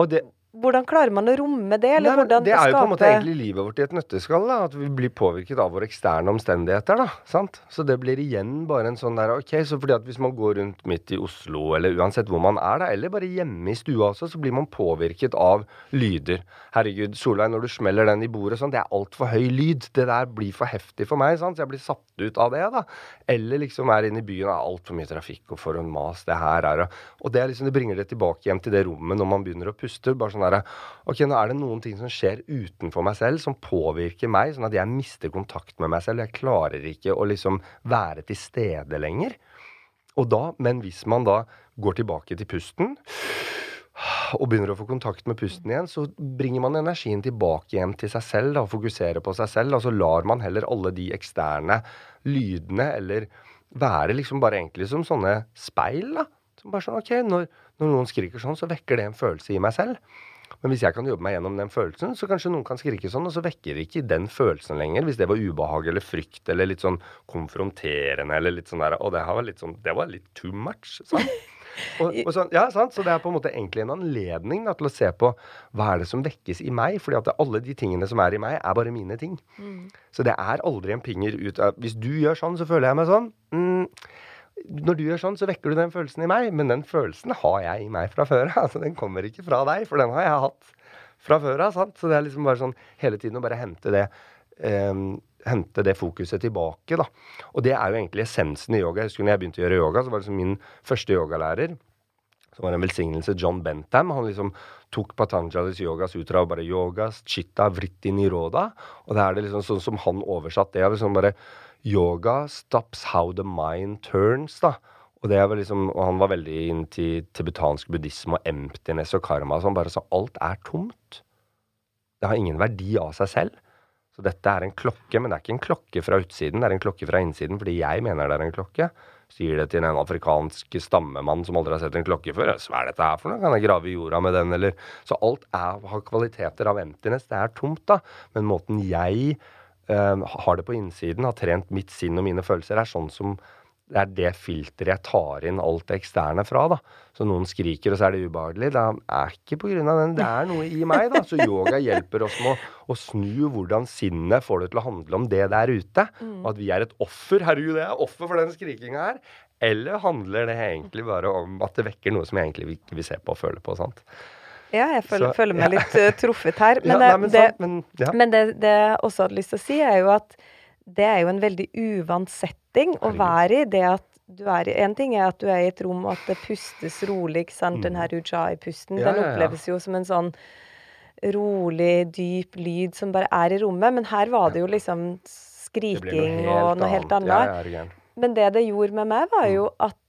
Og det, hvordan klarer man å romme det? Eller Nei, hvordan det er jo på en måte egentlig livet vårt i et nøtteskall. da, At vi blir påvirket av våre eksterne omstendigheter. da, sant? Så det blir igjen bare en sånn der Ok, så fordi at hvis man går rundt midt i Oslo, eller uansett hvor man er, da, eller bare hjemme i stua også, så blir man påvirket av lyder. Herregud, Solveig, når du smeller den i bordet sånn, det er altfor høy lyd. Det der blir for heftig for meg, sant? så jeg blir satt ut av det. da. Eller liksom er inne i byen, det er altfor mye trafikk og for en mas det her er. Og det er liksom, det bringer det tilbake hjem til det rommet når man begynner å puste. bare sånn derre Ok, nå er det noen ting som skjer utenfor meg selv, som påvirker meg, sånn at jeg mister kontakt med meg selv. Jeg klarer ikke å liksom være til stede lenger. Og da, men hvis man da går tilbake til pusten og begynner å få kontakt med pusten igjen, så bringer man energien tilbake igjen til seg selv da, og fokuserer på seg selv. Og så lar man heller alle de eksterne lydene eller være liksom bare egentlig som sånne speil. da. Som bare sånn, ok, når, når noen skriker sånn, så vekker det en følelse i meg selv. Men hvis jeg kan jobbe meg gjennom den følelsen, så kanskje noen kan skrike sånn, og så vekker ikke den følelsen lenger. Hvis det var ubehag eller frykt eller litt sånn konfronterende eller litt sånn der Og det var litt sånn Det var litt too much. Sant? Og, og sånn, ja, sant? Så det er på en måte egentlig en anledning da, til å se på hva er det som vekkes i meg. fordi at alle de tingene som er i meg, er bare mine ting. Mm. Så det er aldri en pinger ut av Hvis du gjør sånn, så føler jeg meg sånn. Mm, når du gjør sånn, så vekker du den følelsen i meg, men den følelsen har jeg i meg fra før av. Altså, den kommer ikke fra deg, for den har jeg hatt fra før av. Så det er liksom bare sånn hele tiden å bare hente det Um, hente det fokuset tilbake. da. Og det er jo egentlig essensen i yoga. Jeg husker når jeg begynte å gjøre yoga, så var det liksom min første yogalærer som var en velsignelse, John Bentham. Han liksom tok Patanjalis yogas utra og bare yogas, chitta, vritti, niroda. Og det er det liksom sånn som han oversatt det. liksom bare Yoga stops how the mind turns, da. Og, liksom, og han var veldig inn til tibetansk buddhisme og emptiness og karma. Så han bare sa alt er tomt. Det har ingen verdi av seg selv. Så dette er en klokke, men det er ikke en klokke fra utsiden, det er en klokke fra innsiden fordi jeg mener det er en klokke. Sier det til en afrikansk stammemann som aldri har sett en klokke før. Hva er dette her for noe? Kan jeg grave i jorda med den, eller Så alt er, har kvaliteter av emptiness. Det er tomt, da. Men måten jeg har det på innsiden, har trent mitt sinn og mine følelser, er sånn som det er det filteret jeg tar inn alt det eksterne fra. da. Så noen skriker, og så er det ubehagelig. Det er ikke på grunn av den. Det er noe i meg. da. Så yoga hjelper oss med å, å snu hvordan sinnet får det til å handle om det der ute. Mm. Og at vi er et offer. Herregud, jeg er offer for den skrikinga her. Eller handler det egentlig bare om at det vekker noe som jeg egentlig ikke vil se på og føle på? sant? Ja, jeg føler, så, føler meg ja. litt uh, truffet her. Men, ja, nei, men, det, sant, men, ja. men det, det, jeg også hadde lyst til å si, er jo at det er jo en veldig uvant setting å være i. det at du er En ting er at du er i et rom, og at det pustes rolig. ikke sant? Mm. Den her ujai-pusten den oppleves jo som en sånn rolig, dyp lyd som bare er i rommet. Men her var det jo liksom skriking noe og noe helt annet. Men det det gjorde med meg, var jo mm. at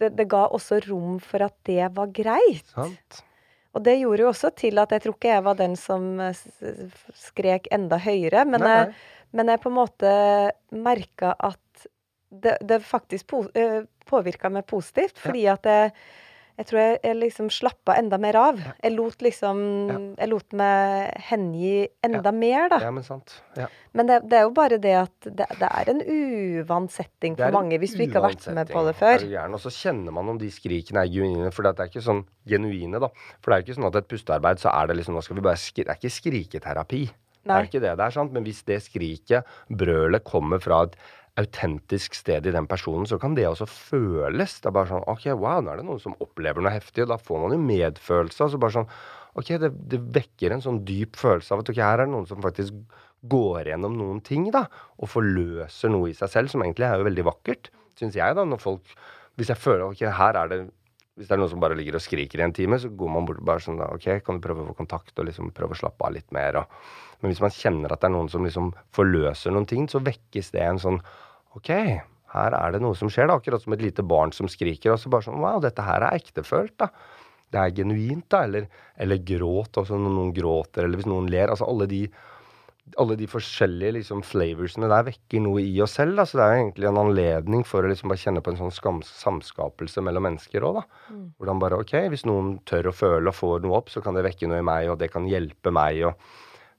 det, det ga også rom for at det var greit. Sant. Og det gjorde jo også til at jeg tror ikke jeg var den som eh, skrek enda høyere. Men, nei, nei. Jeg, men jeg på en måte merka at det, det faktisk på, eh, påvirka meg positivt. Fordi ja. at jeg, Jeg tror jeg, jeg liksom slappa enda mer av. Jeg lot liksom Ja. Jeg lot meg hengi enda mer, da. Ja, men sant. Ja. Men det, det er jo bare det at det, det er en uvant setting for mange hvis du ikke har vært med på det før. Er gæren? Og så kjenner man om de skrikene er genuine. For det er ikke sånn genuine, da. For det er jo ikke sånn at et pustearbeid, så er det liksom Nå skal vi bare skri Det er ikke skriketerapi. Det er ikke det det er, sant. Men hvis det skriket, brølet, kommer fra et autentisk sted i den personen, så kan det også føles. Det er bare sånn OK, wow, nå er det noen som opplever noe heftig, og da får man jo medfølelse. Altså bare sånn OK, det, det vekker en sånn dyp følelse av at ok, her er det noen som faktisk går gjennom noen ting, da, og forløser noe i seg selv, som egentlig er jo veldig vakkert, syns jeg, da, når folk Hvis jeg føler ok, her er det hvis det er noen som bare ligger og skriker i en time, så går man bort bare sånn OK, kan du prøve å få kontakt og liksom prøve å slappe av litt mer? Og, men hvis man kjenner at det er noen som liksom forløser noen ting, så vekkes det en sånn OK, her er det noe som skjer, da. Akkurat som et lite barn som skriker. Og så bare sånn Wow, dette her er ektefølt, da. Det er genuint, da. Eller, eller gråt, altså når noen gråter, eller hvis noen ler. Altså alle de alle de forskjellige liksom, flavorsene der vekker noe i oss selv. Da. Så det er jo egentlig en anledning for å liksom bare kjenne på en sånn skam samskapelse mellom mennesker òg, da. Hvordan bare OK, hvis noen tør å føle og får noe opp, så kan det vekke noe i meg, og det kan hjelpe meg å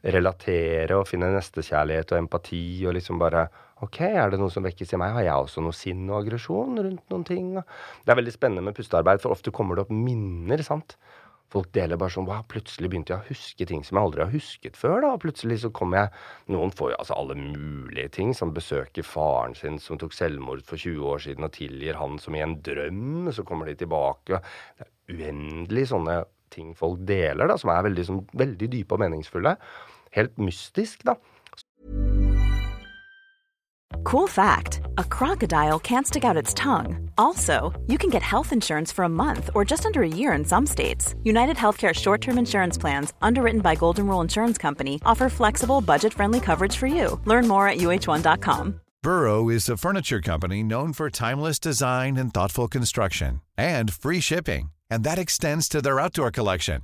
relatere og finne nestekjærlighet og empati og liksom bare OK, er det noe som vekkes i meg? Har jeg også noe sinn og aggresjon rundt noen ting? Det er veldig spennende med pustearbeid, for ofte kommer det opp minner, sant. Folk deler bare sånn Wow, plutselig begynte jeg å huske ting som jeg aldri har husket før. da, og Plutselig så kommer jeg Noen får jo altså alle mulige ting, som besøker faren sin som tok selvmord for 20 år siden, og tilgir han som i en drøm. Så kommer de tilbake. Det er uendelig sånne ting folk deler, da, som er veldig, sånn, veldig dype og meningsfulle. Helt mystisk, da. Cool fact a crocodile can't stick out its tongue. Also, you can get health insurance for a month or just under a year in some states. United Healthcare short term insurance plans, underwritten by Golden Rule Insurance Company, offer flexible, budget friendly coverage for you. Learn more at uh1.com. Burrow is a furniture company known for timeless design and thoughtful construction and free shipping, and that extends to their outdoor collection.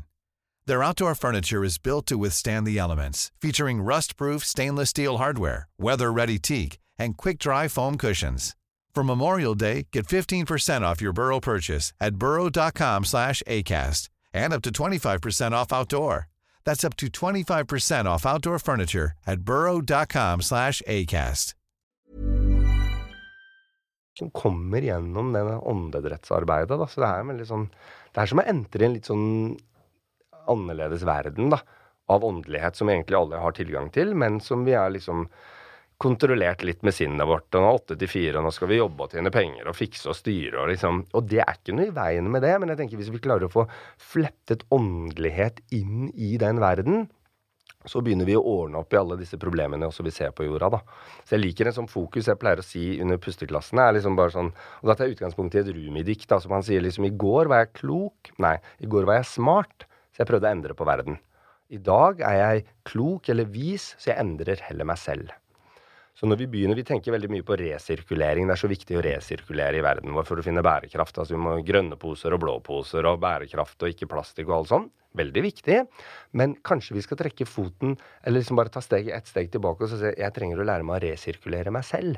Their outdoor furniture is built to withstand the elements, featuring rust-proof stainless steel hardware, weather-ready teak, and quick-dry foam cushions. For Memorial Day, get 15% off your Burrow purchase at burrow.com slash ACAST and up to 25% off outdoor. That's up to 25% off outdoor furniture at burrow.com slash ACAST. som kommer gjennom det åndedrettsarbeidet. Da. Så det er, sånn, det er som å entre i en litt sånn annerledes verden da, av åndelighet som egentlig alle har tilgang til, men som vi er liksom kontrollert litt med sinnet vårt. Og nå er åtte til fire, og nå skal vi jobbe og tjene penger og fikse og styre. Og, liksom, og det er ikke noe i veien med det, men jeg tenker hvis vi klarer å få flettet åndelighet inn i den verden, så begynner vi å ordne opp i alle disse problemene også vi ser på jorda. da. Så jeg liker en sånn fokus jeg pleier å si under pusteklassene. er liksom bare sånn, og Da tar jeg utgangspunkt i et Rumi-dikt. da, som Han sier liksom I går var jeg klok. Nei, i går var jeg smart, så jeg prøvde å endre på verden. I dag er jeg klok eller vis, så jeg endrer heller meg selv. Så når vi begynner, vi tenker veldig mye på resirkulering. Det er så viktig å resirkulere i verden vår for å finne bærekraft. Altså vi må ha grønne poser og blå poser og bærekraft og ikke plastikk og alt sånn. Veldig viktig. Men kanskje vi skal trekke foten, eller liksom bare ta steg, et steg tilbake og si jeg trenger å lære meg å resirkulere meg selv.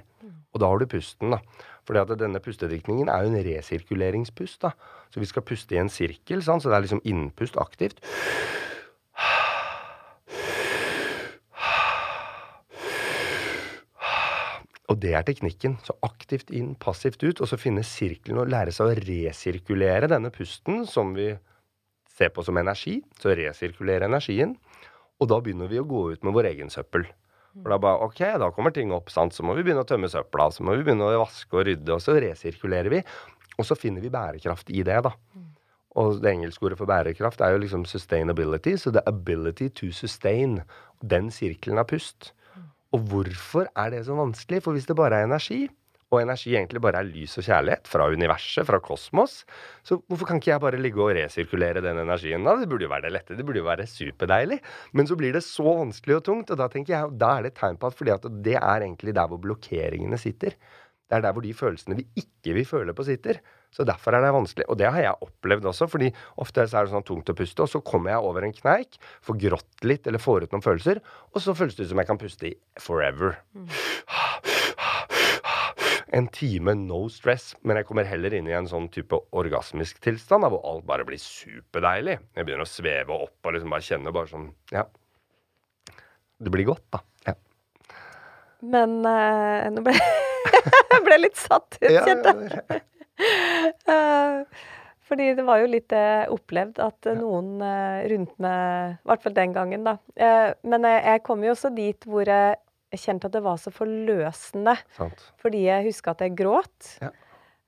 Og da har du pusten, da. Fordi at denne pustediktningen er jo en resirkuleringspust, da. Så vi skal puste i en sirkel, sånn, så det er liksom innpust aktivt. Og det er teknikken. Så aktivt inn, passivt ut, og så finne sirkelen og lære seg å resirkulere denne pusten, som vi ser på som energi. Så resirkulere energien. Og da begynner vi å gå ut med vår egen søppel. For da bare, ok, da kommer ting opp, sant? så må vi begynne å tømme søpla, så må vi begynne å vaske og rydde, og så resirkulerer vi. Og så finner vi bærekraft i det, da. Og det engelske ordet for bærekraft er jo liksom sustainability, så the ability to sustain. Den sirkelen av pust. Og hvorfor er det så vanskelig? For hvis det bare er energi, og energi egentlig bare er lys og kjærlighet fra universet, fra kosmos, så hvorfor kan ikke jeg bare ligge og resirkulere den energien da? Det burde jo være det lette, det burde jo være superdeilig. Men så blir det så vanskelig og tungt, og da tenker jeg, da er det et tegn på at fordi at det er egentlig der hvor blokkeringene sitter. Det er der hvor de følelsene vi ikke vil føle på, sitter. Så derfor er det vanskelig. Og det har jeg opplevd også, fordi ofte så er det sånn tungt å puste, og så kommer jeg over en kneik, får grått litt eller får ut noen følelser, og så føles det ut som jeg kan puste i forever. en time no stress, men jeg kommer heller inn i en sånn type orgasmisk tilstand hvor alt bare blir superdeilig. Jeg begynner å sveve opp og liksom bare kjenne bare sånn Ja. Det blir godt, da. Ja. Men uh, nå ble jeg ble litt satt ut, Ja, kjente jeg. Eh, fordi det var jo litt uh, opplevd at uh, noen rundt meg I hvert fall den gangen, da. Eh, men jeg, kom jo også dit hvor jeg kjente at det var så forløsende. Sant. Fordi jeg huska at jeg gråt. Ja.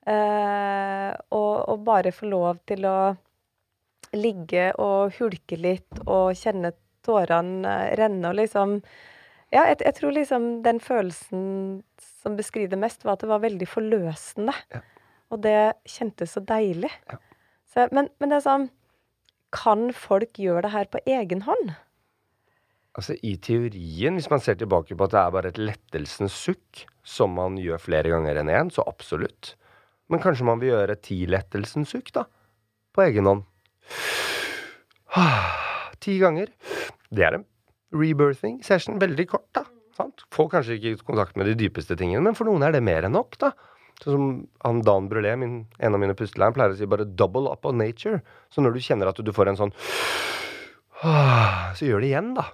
Eh, og, og bare få lov til å ligge og hulke litt og kjenne tårene eh, renne og liksom Ja, jeg, jeg tror liksom den følelsen som beskriver mest, var at det var veldig forløsende. Ja. Og det kjentes så deilig. Ja. Så, men, men det er sånn Kan folk gjøre det her på egen hånd? Altså I teorien, hvis man ser tilbake på at det er bare et lettelsens sukk, som man gjør flere ganger enn én, så absolutt. Men kanskje man vil gjøre ti lettelsens sukk, da? På egen hånd. Ti ganger. Det er en rebirthing session. Veldig kort, da. Sant? Får kanskje ikke kontakt med de dypeste tingene, men for noen er det mer enn nok, da. Sånn som han Dan Brulé, en av mine pusteleier, pleier å si bare 'double up on nature'. Så når du kjenner at du får en sånn Så gjør det igjen, da.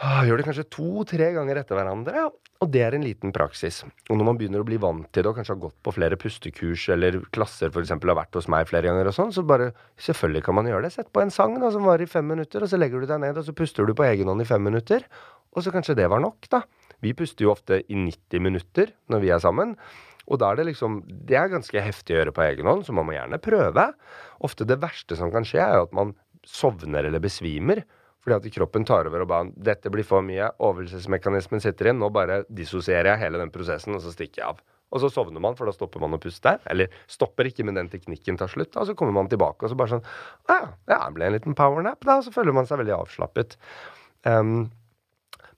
Gjør det kanskje to-tre ganger etter hverandre, og det er en liten praksis. Og når man begynner å bli vant til det, og kanskje har gått på flere pustekurs eller klasser, f.eks. har vært hos meg flere ganger og sånn, så bare Selvfølgelig kan man gjøre det. Sett på en sang da, som varer i fem minutter, og så legger du deg ned, og så puster du på egen hånd i fem minutter. Og så kanskje det var nok, da. Vi puster jo ofte i 90 minutter når vi er sammen. Og da er det liksom Det er ganske heftig å gjøre på egen hånd, så man må gjerne prøve. Ofte det verste som kan skje, er jo at man sovner eller besvimer. Fordi at kroppen tar over og bare 'Dette blir for mye. Overlevelsesmekanismen sitter inn. Nå bare dissosierer jeg hele den prosessen, og så stikker jeg av'. Og så sovner man, for da stopper man å puste. Eller stopper ikke, men den teknikken tar slutt. Og så kommer man tilbake, og så bare sånn 'Ja, ja, det ble en liten powernap', da. Og så føler man seg veldig avslappet. Um,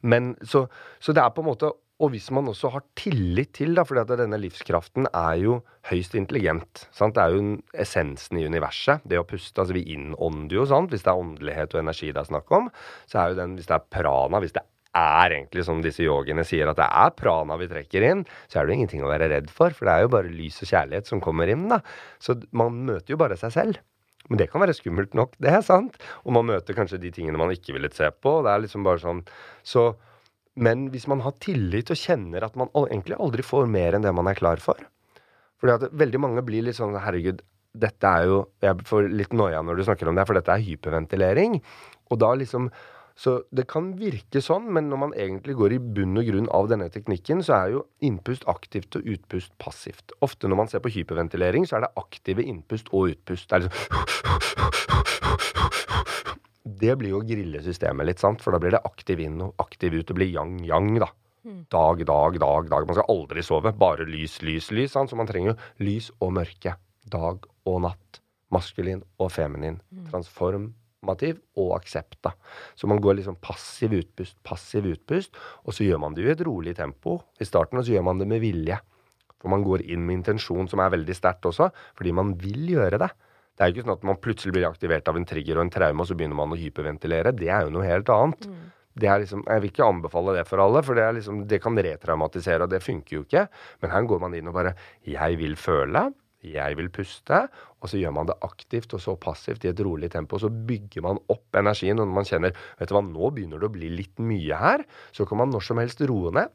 men så, så det er på en måte Og hvis man også har tillit til, da, at denne livskraften er jo høyst intelligent. Sant? Det er jo essensen i universet. Det å puste. Altså vi innånder jo, sant. Hvis det er åndelighet og energi det er snakk om, så er jo den Hvis det er prana, hvis det er egentlig som disse yogiene sier, at det er prana vi trekker inn, så er det jo ingenting å være redd for. For det er jo bare lys og kjærlighet som kommer inn, da. Så man møter jo bare seg selv. Men det kan være skummelt nok, det er sant. Og man møter kanskje de tingene man ikke ville se på. Det er liksom bare sånn Så Men hvis man har tillit og kjenner at man egentlig aldri får mer enn det man er klar for Fordi at veldig mange blir litt sånn Herregud, dette er jo Jeg får litt noia når du snakker om det, for dette er hyperventilering. Og da liksom så det kan virke sånn, men når man egentlig går i bunn og grunn av denne teknikken, så er jo innpust aktivt og utpust passivt. Ofte når man ser på hyperventilering, så er det aktive innpust og utpust. Det er liksom Det blir jo å grille systemet litt, sant? for da blir det aktiv inn og aktiv ut. Det blir yang-yang, da. Dag, dag, dag, dag. Man skal aldri sove. Bare lys, lys, lys. Sant? Så man trenger jo lys og mørke. Dag og natt. Maskulin og feminin. Transformativ og aksept. da. Så man går liksom passiv utpust, passiv utpust, og så gjør man det jo i et rolig tempo i starten, og så gjør man det med vilje. For man går inn med intensjon, som er veldig sterkt også, fordi man vil gjøre det. Det er jo ikke sånn at man plutselig blir aktivert av en trigger og en traume, og så begynner man å hyperventilere. Det er jo noe helt annet. Det er liksom, jeg vil ikke anbefale det for alle, for det, liksom, det kan retraumatisere, og det funker jo ikke. Men her går man inn og bare Jeg vil føle. Jeg vil puste. Og så gjør man det aktivt og så passivt i et rolig tempo. Så bygger man opp energien. Og når man kjenner vet du hva, nå begynner det å bli litt mye her, så kan man når som helst roe ned.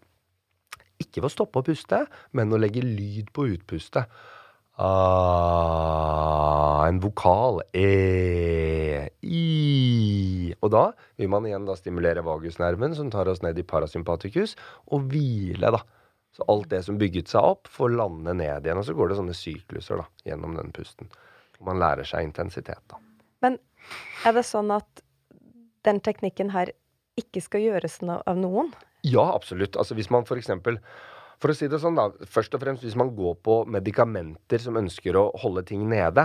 Ikke ved å stoppe å puste, men å legge lyd på utpustet. Ah, en vokal. E. I. Og da vil man igjen da stimulere vagusnerven, som tar oss ned i parasympaticus, og hvile, da. Så alt det som bygget seg opp, får lande ned igjen. Og så går det sånne sykluser da, gjennom den pusten. Man lærer seg intensitet, da. Men er det sånn at den teknikken her ikke skal gjøres av noen? Ja, absolutt. Altså hvis man for eksempel For å si det sånn, da. Først og fremst hvis man går på medikamenter som ønsker å holde ting nede,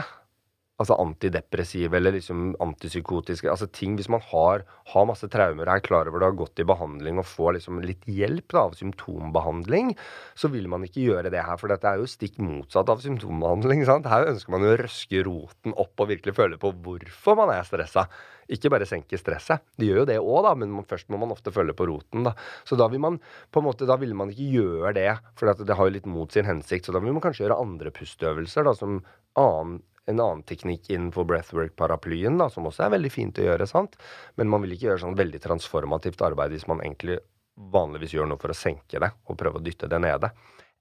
Altså antidepressive eller liksom antipsykotiske. Altså ting hvis man har, har masse traumer, og er klar over det, har gått i behandling og får liksom litt hjelp da, av symptombehandling, så vil man ikke gjøre det her. For dette er jo stikk motsatt av symptombehandling. sant? Her ønsker man jo å røske roten opp og virkelig føle på hvorfor man er stressa. Ikke bare senke stresset. De gjør jo det òg, da, men først må man ofte følge på roten. da. Så da vil man på en måte, da vil man ikke gjøre det, for det har jo litt mot sin hensikt. Så da vil man kanskje gjøre andre pusteøvelser, da, som annen en annen teknikk innenfor breathwork-paraplyen, da, som også er veldig fint å gjøre, sant? men man vil ikke gjøre sånn veldig transformativt arbeid hvis man egentlig vanligvis gjør noe for å senke det og prøve å dytte det nede.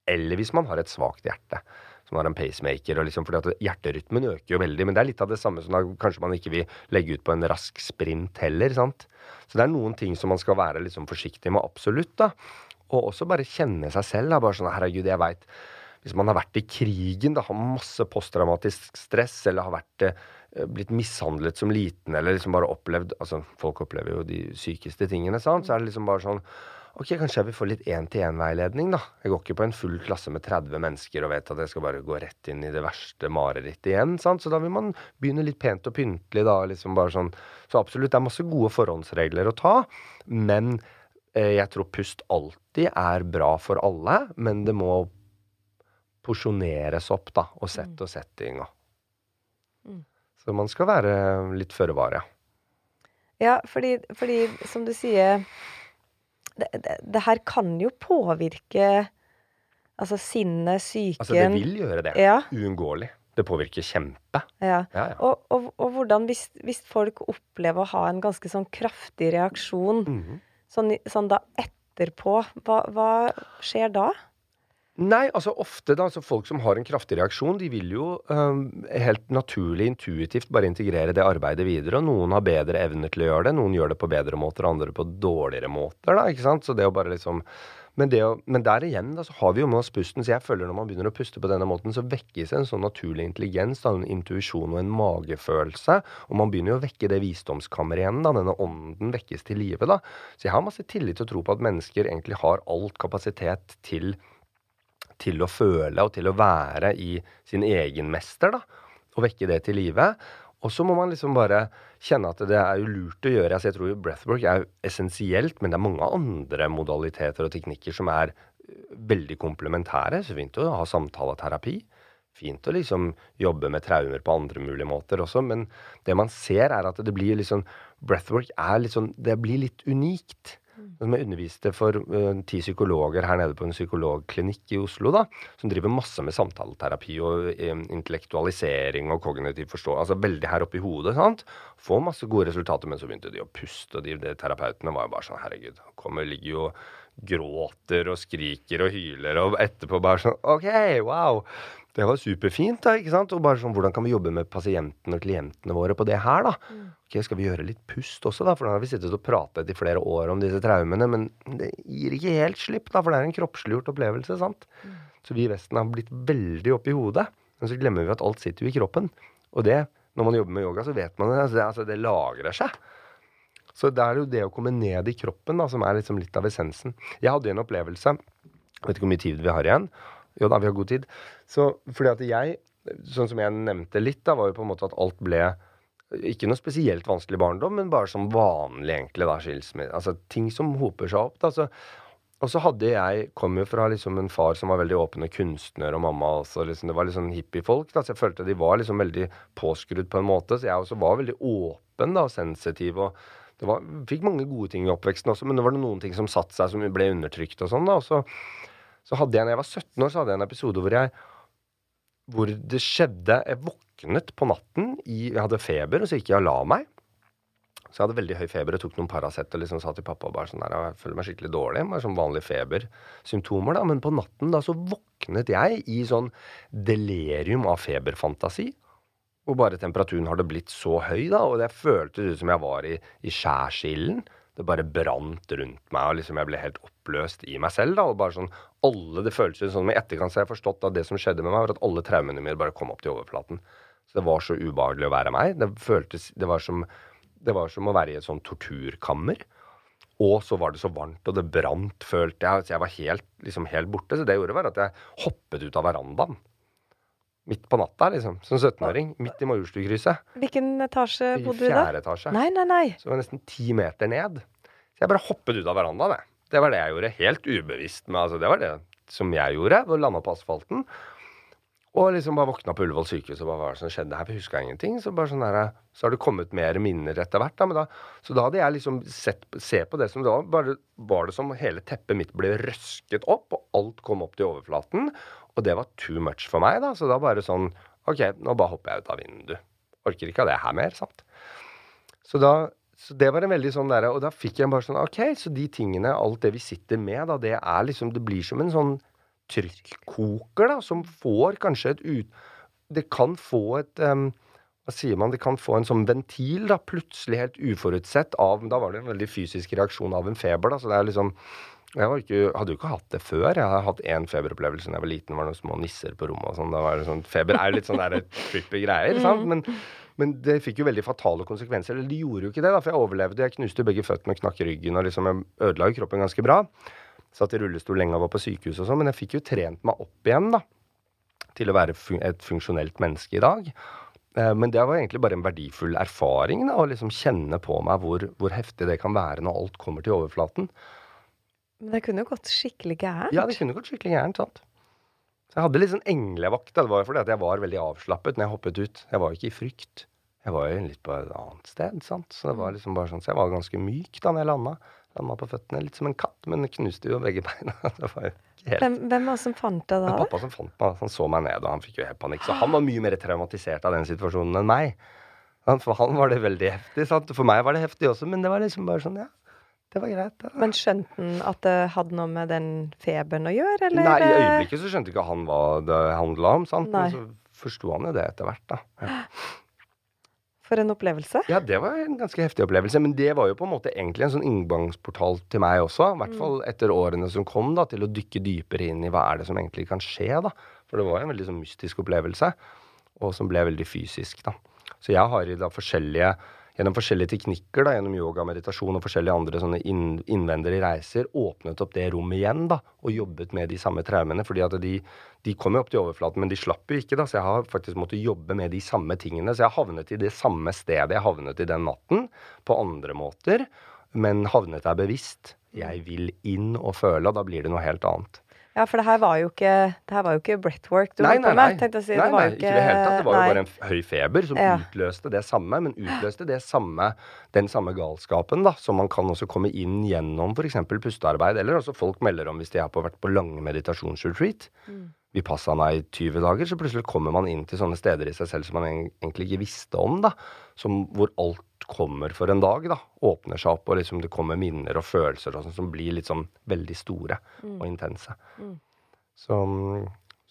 Eller hvis man har et svakt hjerte, som har en pacemaker. Og liksom, fordi at Hjerterytmen øker jo veldig, men det er litt av det samme som da kanskje man ikke vil legge ut på en rask sprint heller. sant? Så det er noen ting som man skal være liksom forsiktig med, absolutt. da. Og også bare kjenne seg selv. da, Bare sånn herregud, jeg veit hvis man har vært i krigen, da, har masse posttraumatisk stress, eller har vært, eh, blitt mishandlet som liten, eller liksom bare opplevd altså Folk opplever jo de sykeste tingene, sant? så er det liksom bare sånn Ok, kanskje jeg vil få litt én-til-én-veiledning, da. Jeg går ikke på en full klasse med 30 mennesker og vet at jeg skal bare gå rett inn i det verste marerittet igjen. sant? Så da vil man begynne litt pent og pyntelig, da. liksom bare sånn. Så absolutt, det er masse gode forhåndsregler å ta. Men eh, jeg tror pust alltid er bra for alle, men det må porsjoneres opp, da, og sett mm. og setting og mm. Så man skal være litt føre var, ja. Ja, fordi, fordi, som du sier det, det, det, her kan jo påvirke altså sinnet, psyken Altså, det vil gjøre det. Ja. Uunngåelig. Det påvirker kjempe. Ja. ja, ja. Og, og, og, hvordan, hvis, hvis, folk opplever å ha en ganske sånn kraftig reaksjon mm -hmm. sånn, sånn, da etterpå, hva, hva skjer da? Nei, altså ofte da, altså folk som har en kraftig reaksjon, de vil jo um, helt naturlig, intuitivt bare integrere det arbeidet videre. Og noen har bedre evner til å gjøre det, noen gjør det på bedre måter, andre på dårligere måter. da, ikke sant? Så det å bare liksom men, å, men, der igjen da, så har vi jo med oss pusten. Så jeg føler når man begynner å puste på denne måten, så vekkes en sånn naturlig intelligens, da, en intuisjon og en magefølelse. Og man begynner jo å vekke det visdomskammeret igjen. da, Denne ånden vekkes til live. Så jeg har masse tillit til å tro på at mennesker egentlig har alt kapasitet til til å føle og til å være i sin egen mester, da. Og vekke det til live. Og så må man liksom bare kjenne at det er jo lurt å gjøre. Altså jeg tror jo breathwork er essensielt, men det er mange andre modaliteter og teknikker som er øh, veldig komplementære. Så fint å ha samtaleterapi. Fint å liksom jobbe med traumer på andre mulige måter også, men det man ser, er at det blir liksom Breathwork er sånn Det blir litt unikt. Som jeg underviste for uh, ti psykologer her nede på en psykologklinikk i Oslo, da, som driver masse med samtaleterapi og um, intellektualisering og kognitiv forståelse. Altså veldig her oppe i hodet. sant? Får masse gode resultater, men så begynte de å puste, og de, de terapeutene var jo bare sånn Herregud, kommer, ligger jo gråter og skriker og hyler, og etterpå bare sånn OK, wow. Det var superfint. da, ikke sant? Og bare sånn, Hvordan kan vi jobbe med pasientene og klientene våre på det her? da? Mm. Ok, Skal vi gjøre litt pust også, da? For da har vi sittet og pratet i flere år om disse traumene. Men det gir ikke helt slipp, da, for det er en kroppsliggjort opplevelse. sant? Mm. Så vi i Vesten har blitt veldig oppi hodet. Men så glemmer vi at alt sitter jo i kroppen. Og det, når man jobber med yoga, så vet man det. Altså, det, altså, det lagrer seg. Så det er jo det å komme ned i kroppen da, som er liksom litt av essensen. Jeg hadde en opplevelse Jeg vet ikke hvor mye tid vi har igjen. Jo da, vi har god tid. Så fordi at jeg, sånn som jeg nevnte litt, da, var jo på en måte at alt ble ikke noe spesielt vanskelig barndom, men bare som vanlig, egentlig, da, skilsmisse. Altså ting som hoper seg opp. da, så og så hadde jeg kom jo fra liksom en far som var veldig åpen og kunstner, og mamma også. Liksom, det var litt sånn hippiefolk. da, Så jeg følte de var liksom veldig påskrudd på en måte. Så jeg også var veldig åpen da, og sensitiv. og det var, Fikk mange gode ting i oppveksten også, men det var noen ting som satte seg, som ble undertrykt og sånn. da, og så, så hadde jeg, når jeg var 17 år, så hadde jeg en episode hvor jeg hvor det skjedde Jeg våknet på natten i Jeg hadde feber, og så gikk jeg og la meg. Så jeg hadde veldig høy feber og tok noen Paracet og liksom sa til pappa bare sånn der, jeg føler meg skikkelig dårlig. Bare sånn vanlige febersymptomer, da. Men på natten da så våknet jeg i sånn delerium av feberfantasi. Og bare temperaturen hadde blitt så høy, da, og det føltes ut som jeg var i, i skjærsilden. Det bare brant rundt meg, og liksom jeg ble helt oppløst i meg selv. da, og bare sånn, alle, Det føltes sånn, i etterkant så har jeg forstått at det som skjedde med meg, var at alle traumene mine bare kom opp til overflaten. Så det var så ubehagelig å være meg. Det føltes, det var som det var som å være i et sånn torturkammer. Og så var det så varmt, og det brant, følte jeg. Så jeg var helt, liksom helt borte. Så det jeg gjorde, var at jeg hoppet ut av verandaen. Midt på natta, liksom. Som 17-åring. Midt i Majorstukrysset. Hvilken etasje bodde du i da? fjerde etasje. Nei, nei, nei. Så det var nesten ti meter ned. Så jeg bare hoppet ut av verandaen, jeg. Det var det jeg gjorde. Helt ubevisst. Men altså, det var det som jeg gjorde. Landa på asfalten. Og liksom bare våkna på Ullevål sykehus og bare hva var det som skjedde her? Huska ingenting. Så bare sånn der, så har det kommet mer minner etter hvert. Da, men da, så da hadde jeg liksom sett se på det som da bare var det som hele teppet mitt ble røsket opp, og alt kom opp til overflaten. Og det var too much for meg, da. Så da bare sånn OK, nå bare hopper jeg ut av vinduet. Orker ikke av det her mer, sant. Så da så det var en veldig sånn derre Og da fikk jeg bare sånn OK, så de tingene, alt det vi sitter med, da, det er liksom Det blir som en sånn trykkoker, da, som får kanskje et ut... Det kan få et um, Hva sier man? Det kan få en sånn ventil, da, plutselig helt uforutsett av Da var det en veldig fysisk reaksjon av en feber, da, så det er liksom jeg ikke, hadde jo ikke hatt det før. Jeg har hatt én feberopplevelse da jeg var liten. Det var noen små nisser på rommet og sånn. Da var det sånn, Feber er jo litt sånn der trippy greier, sant. Men, men det fikk jo veldig fatale konsekvenser. Eller de gjorde jo ikke det, da, for jeg overlevde. Jeg knuste begge føttene knakk ryggen og liksom jeg ødela jo kroppen ganske bra. Satt i rullestol lenge og var på sykehus og sånn. Men jeg fikk jo trent meg opp igjen, da. Til å være fun et funksjonelt menneske i dag. Eh, Men det var egentlig bare en verdifull erfaring da, å liksom kjenne på meg hvor, hvor heftig det kan være når alt kommer til overflaten. Men det kunne jo gått skikkelig gærent. Ja, det kunne gått skikkelig gærent. sant? Så jeg hadde litt sånn englevakt. Det var fordi at jeg var veldig avslappet når jeg hoppet ut. Jeg var jo ikke i frykt. Jeg var jo litt på et annet sted. sant? Så det var liksom bare sånn, så jeg var ganske myk da når jeg landa. Landa på føttene, litt som en katt, men knuste jo begge beina. Det var jo helt Hvem, hvem var det som fant deg det da? var pappa som fant meg. Han så meg ned, og han fikk jo helt panikk. Så han var mye mer traumatisert av den situasjonen enn meg. For han var det veldig heftig. sant? For meg var det heftig også, men det var liksom bare sånn, ja. Det var greit. det. Men skjønte han at det hadde noe med den feberen å gjøre, eller? Nei, i øyeblikket så skjønte ikke han hva det handla om, sant. Nei. Men så forsto han jo det etter hvert, da. Ja. For en opplevelse. ja, det var en ganske heftig opplevelse. Men det var jo på en måte egentlig en sånn inngangsportal til meg også. I hvert fall etter årene som kom, da, til å dykke dypere inn i hva er det som egentlig kan skje, da. For det var jo en veldig sånn mystisk opplevelse, og som ble veldig fysisk, da. Så jeg har i da forskjellige Gjennom forskjellige teknikker, da, gjennom yoga, meditasjon og forskjellige andre sånne inn, innvendige reiser, åpnet opp det rommet igjen da, og jobbet med de samme traumene. fordi at de, de kom jo opp til overflaten, men de slapp jo ikke. da, Så jeg har faktisk måttet jobbe med de samme tingene. Så jeg havnet i det samme stedet jeg havnet i den natten, på andre måter. Men havnet der bevisst. Jeg vil inn og føle, og da blir det noe helt annet. Ja, for det her var jo ikke, det her var jo ikke breathwork du Nei, holdt nei, på nei. med. Nei, nei, si. nei, det var nei jo ikke i det hele tatt. Det var jo bare en høy feber som Ja. utløste det samme, men utløste det samme, den samme galskapen, da, som man kan også komme inn gjennom f.eks. pustearbeid. Eller også folk melder om hvis de har vært på lange meditasjonsretreat. Mm. meg i 20 dager, så plutselig kommer man inn til sånne steder i seg selv som man egentlig ikke visste om, da. Som hvor alt kommer for en dag, da. Åpner seg opp, og liksom det kommer minner og følelser og sånt, som blir litt sånn veldig store Mm. og intense. Så,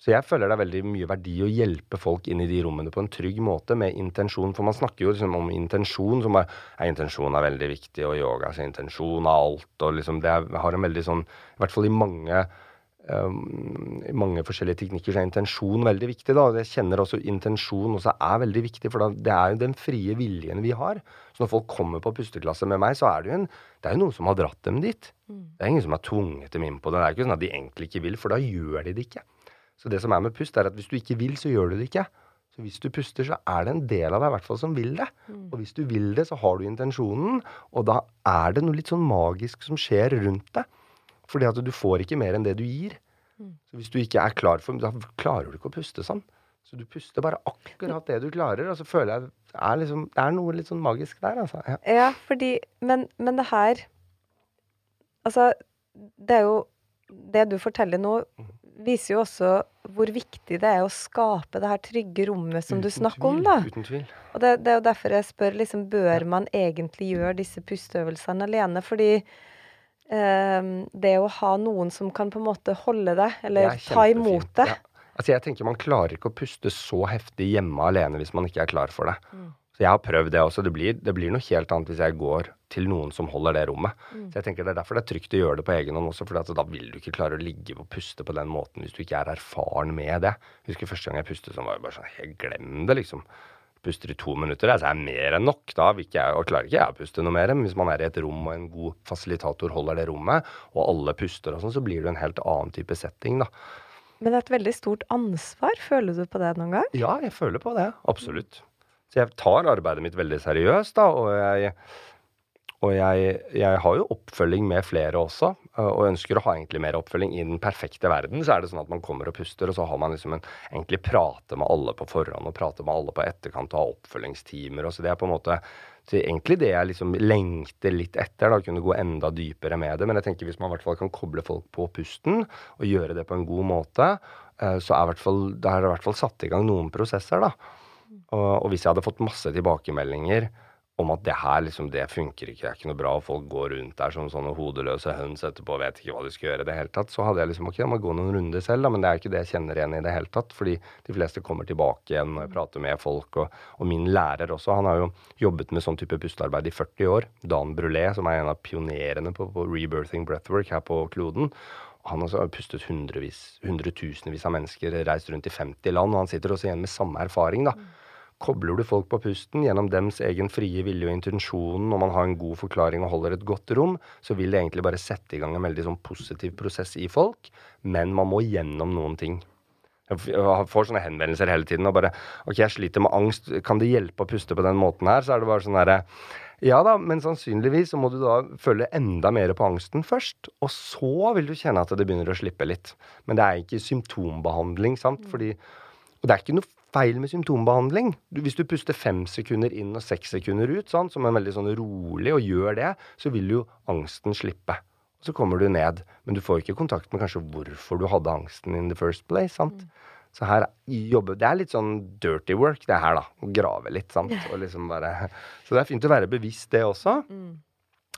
så jeg føler det er veldig mye verdi å hjelpe folk inn i de rommene på en trygg måte med intensjon. For man snakker jo liksom om intensjon som er ja, Intensjon er veldig viktig, og yoga så intensjon er alt. Og liksom det er, har en veldig sånn I hvert fall i mange um, i mange forskjellige teknikker så er intensjon veldig viktig. da, Jeg kjenner også intensjon også er veldig viktig, for da, det er jo den frie viljen vi har. Så når folk kommer på pusteklasse med meg, så er det jo en, det er jo noen som har dratt dem dit. Det er ingen som har tvunget dem inn på det. Det er ikke sånn at de egentlig ikke vil, for da gjør de det ikke. Så det som er med pust, er at hvis du ikke vil, så gjør du det ikke. Så hvis du puster, så er det en del av deg i hvert fall som vil det. Og hvis du vil det, så har du intensjonen, og da er det noe litt sånn magisk som skjer rundt deg. Fordi at du får ikke mer enn det du gir. Så hvis du ikke er klar for Da klarer du ikke å puste sånn. Så du puster bare akkurat det du klarer, og så føler jeg er, liksom, det er noe litt sånn magisk der, altså. Ja. Ja, fordi Men, men det her Altså, det er jo Det du forteller nå, viser jo også hvor viktig det er å skape det her trygge rommet som du snakker snakker om, da. Uten tvil. Og det, det er jo derfor jeg spør, liksom, bør man egentlig gjøre disse pusteøvelsene alene? Fordi eh, det å ha noen som kan på en måte holde det, eller er ta imot det Ja. Altså jeg tenker Man klarer ikke å puste så heftig hjemme alene hvis man ikke er klar for det. Mm. Så jeg har prøvd det også. Det blir, det blir noe helt annet hvis jeg går til noen som holder det rommet. Mm. Så jeg tenker Det er derfor det er trygt å gjøre det på egen hånd også, for da vil du ikke klare å ligge og puste på den måten hvis du ikke er erfaren med det. Jeg husker første gang jeg pustet sånn, var det bare sånn jeg Glem det, liksom. Puster i to minutter, altså er mer enn nok. Da jeg, og klarer ikke jeg å puste noe mer. Men hvis man er i et rom og en god fasilitator holder det rommet, og alle puster og sånn, så blir det en helt annen type setting, da. Men det er et veldig stort ansvar. Føler du på det noen gang? Ja, jeg føler på det. Absolutt. Så jeg tar arbeidet mitt veldig seriøst, da, og jeg og jeg, jeg, har jo oppfølging med flere også, øh, og ønsker å ha egentlig mer oppfølging. I den perfekte verden så er det sånn at man kommer og puster, og så har man liksom en, egentlig prate med alle på forhånd og prate med alle på etterkant og ha oppfølgingstimer. og så Det er på en måte så egentlig det jeg liksom lengter litt etter. da, Kunne gå enda dypere med det. Men jeg tenker hvis man i hvert fall kan koble folk på pusten og gjøre det på en god måte, øh, så er det i hvert fall satt i gang noen prosesser. da. Og, og hvis jeg hadde fått masse tilbakemeldinger om at det her liksom, det funker ikke, det er ikke noe bra, og folk går rundt der som sånne hodeløse høns etterpå og vet ikke hva de skal gjøre i det hele tatt, så hadde jeg liksom ok, jeg må gå noen runder selv, da, men det er ikke det jeg kjenner igjen i det hele tatt. Fordi de fleste kommer tilbake igjen når jeg prater med folk, og, og min lærer også, han har jo jobbet med sånn type pustearbeid i 40 år. Dan Brulé, som er en av pionerene på, på rebirthing breathwork her på kloden. Han har pustet hundrevis, hundretusenvis av mennesker, reist rundt i 50 land, og han sitter også igjen med samme erfaring. da. Kobler du folk på pusten gjennom dems egen frie vilje og intensjon, når man har en god forklaring og holder et godt rom, så vil det egentlig bare sette i gang en veldig sånn positiv prosess i folk. Men man må gjennom noen ting. Jeg får sånne henvendelser hele tiden og bare OK, jeg sliter med angst, kan det hjelpe å puste på den måten her? Så er det bare sånn herre ja da, men sannsynligvis så må du da føle enda mer på angsten først. Og så vil du kjenne at det begynner å slippe litt. Men det er ikke symptombehandling, sant. Fordi Og det er ikke noe feil med symptombehandling. Du, hvis du puster fem sekunder inn og seks sekunder ut, sånn, som er veldig sånn rolig, og gjør det, så vil jo angsten slippe. Og så kommer du ned. Men du får ikke kontakt med kanskje hvorfor du hadde angsten in the first place. sant? Mm. Så her jobber Det er litt sånn dirty work, det her, da. Å grave litt, sant. Og liksom bare Så det er fint å være bevisst, det også. Mm.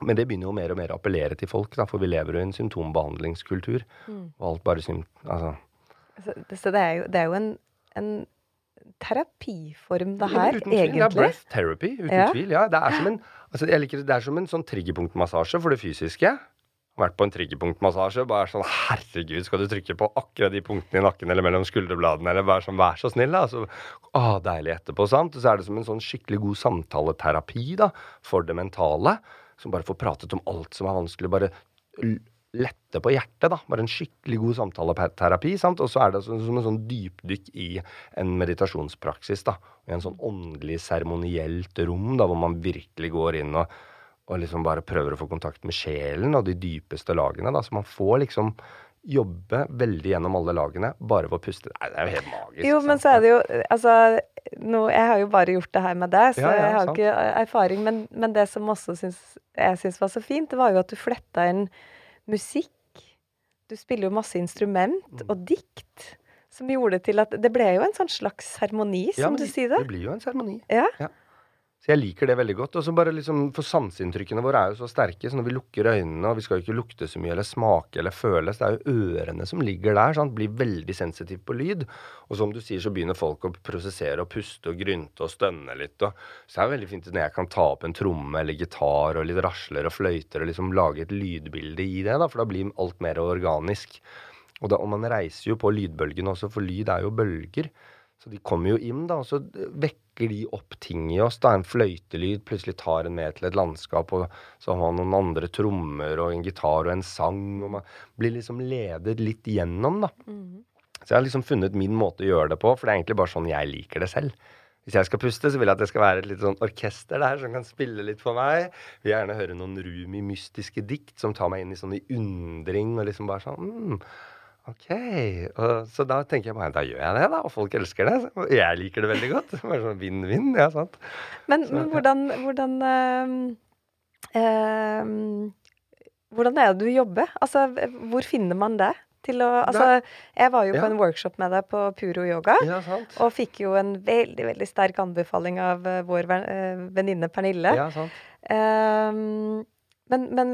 Men det begynner jo mer og mer å appellere til folk, da, for vi lever jo i en symptombehandlingskultur. Mm. Og alt bare sym... Altså. Så, så det, er jo, det er jo en, en terapiform, det her, ja, egentlig. Ja, breath therapy, uten ja. tvil. Ja, det er som en, altså, jeg liker det, det er som en sånn triggerpunktmassasje for det fysiske. Vært på en triggerpunktmassasje. Bare sånn Herregud, skal du trykke på akkurat de punktene i nakken eller mellom skulderbladene? Eller bare sånn, vær så snill, da. Så, å, deilig etterpå, sant. Og så er det som en sånn skikkelig god samtaleterapi da, for det mentale. Som bare får pratet om alt som er vanskelig. Bare lette på hjertet. da, Bare en skikkelig god samtaleterapi. sant? Og så er det som en sånn dypdykk i en meditasjonspraksis. da, I en sånn åndelig, seremonielt rom da, hvor man virkelig går inn og, og liksom bare prøver å få kontakt med sjelen og de dypeste lagene. da, Så man får liksom jobbe veldig gjennom alle lagene bare ved å puste. Nei, det er jo helt magisk. Jo, men så er det jo Altså, nå, jeg har jo bare gjort det her med deg, så ja, ja, jeg har sant. ikke erfaring. Men, men det som også syns, jeg syns var så fint, det var jo at du fletta inn musikk. Du spiller jo masse instrument mm. og dikt. Som gjorde til at Det ble jo en sånn slags seremoni, som ja, du sier det. Det blir jo en seremoni. Ja. ja. Så jeg liker det veldig godt. Og så bare liksom, For sanseinntrykkene våre er jo så sterke, så når vi lukker øynene, og vi skal jo ikke lukte så mye eller smake eller føles, det er jo ørene som ligger der, sant? blir veldig sensitiv på lyd. Og som du sier, så begynner folk å prosessere og puste og grynte og stønne litt. Og så er det veldig fint når jeg kan ta opp en tromme eller gitar og litt rasler og fløyter og liksom lage et lydbilde i det, da, for da blir alt mer organisk. Og, da, og man reiser jo på lydbølgene også, for lyd er jo bølger. Så de kommer jo inn, da, og så vekker de opp ting i oss. da, En fløytelyd plutselig tar en med til et landskap, og så har man noen andre trommer og en gitar og en sang. og Man blir liksom ledet litt gjennom, da. Mm. Så jeg har liksom funnet min måte å gjøre det på, for det er egentlig bare sånn jeg liker det selv. Hvis jeg skal puste, så vil jeg at det skal være et litt sånn orkester der som kan spille litt for meg. Vil gjerne høre noen Rumi-mystiske dikt som tar meg inn i sånn i undring og liksom bare sånn mm, OK. Og, så da tenker jeg bare da gjør jeg det, da. Og folk elsker det. Og jeg liker det veldig godt. Bare sånn vinn-vinn. Ja, sant. Men, så, men hvordan, hvordan øh, øh, Hvordan er det du jobber? Altså, hvor finner man det? Å, altså, jeg var jo ja. på en workshop med deg på Puro yoga. Ja, og fikk jo en veldig veldig sterk anbefaling av uh, vår venninne Pernille. Ja, sant. Um, men, men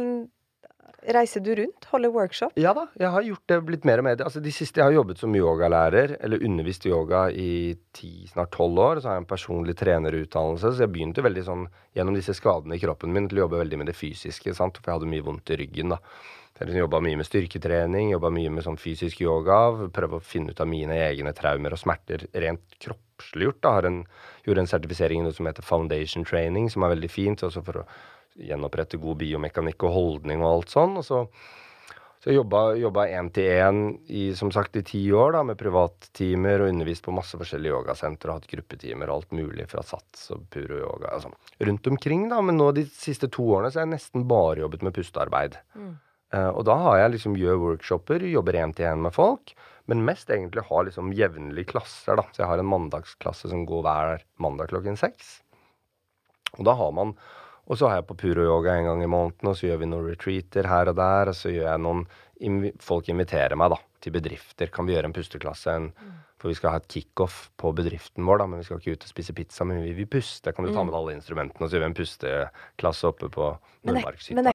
Reiser du rundt? Holder workshop? Ja da, jeg har gjort det blitt mer og mer. Altså, de siste Jeg har jobbet som yogalærer, eller undervist yoga i ti, snart tolv år. Så har jeg en personlig trenerutdannelse, så jeg begynte veldig sånn gjennom disse skadene i kroppen min til å jobbe veldig med det fysiske, sant? for jeg hadde mye vondt i ryggen. da. Jeg liksom jobba mye med styrketrening, jobba mye med sånn fysisk yoga. Prøve å finne ut av mine egne traumer og smerter rent kroppsliggjort. da. Gjorde en sertifisering i noe som heter foundation training, som er veldig fint. også for å gjenopprette god biomekanikk og holdning og alt sånn. Og så Så jobba én til én i som sagt i ti år da, med privattimer og undervist på masse forskjellige yogasentre og hatt gruppetimer og alt mulig fra Sats og Puro Yoga. Altså, rundt omkring, da. Men nå de siste to årene så har jeg nesten bare jobbet med pustearbeid. Mm. Uh, og da har jeg liksom gjør workshoper, jobber én til én med folk. Men mest egentlig har liksom jevnlige klasser, da. Så jeg har en mandagsklasse som går hver mandag klokken seks. Og da har man og så har jeg på Puro-yoga en gang i måneden, og så gjør vi noen retreater her og der. Og så gjør jeg noen Folk inviterer meg da, til bedrifter. Kan vi gjøre en pusteklasse? En, for vi skal ha et kickoff på bedriften vår, da, men vi skal ikke ut og spise pizza. Men vi vil puste. Kan du ta mm. med alle instrumentene, og så gjør vi en pusteklasse oppe på Nordmarkshytta?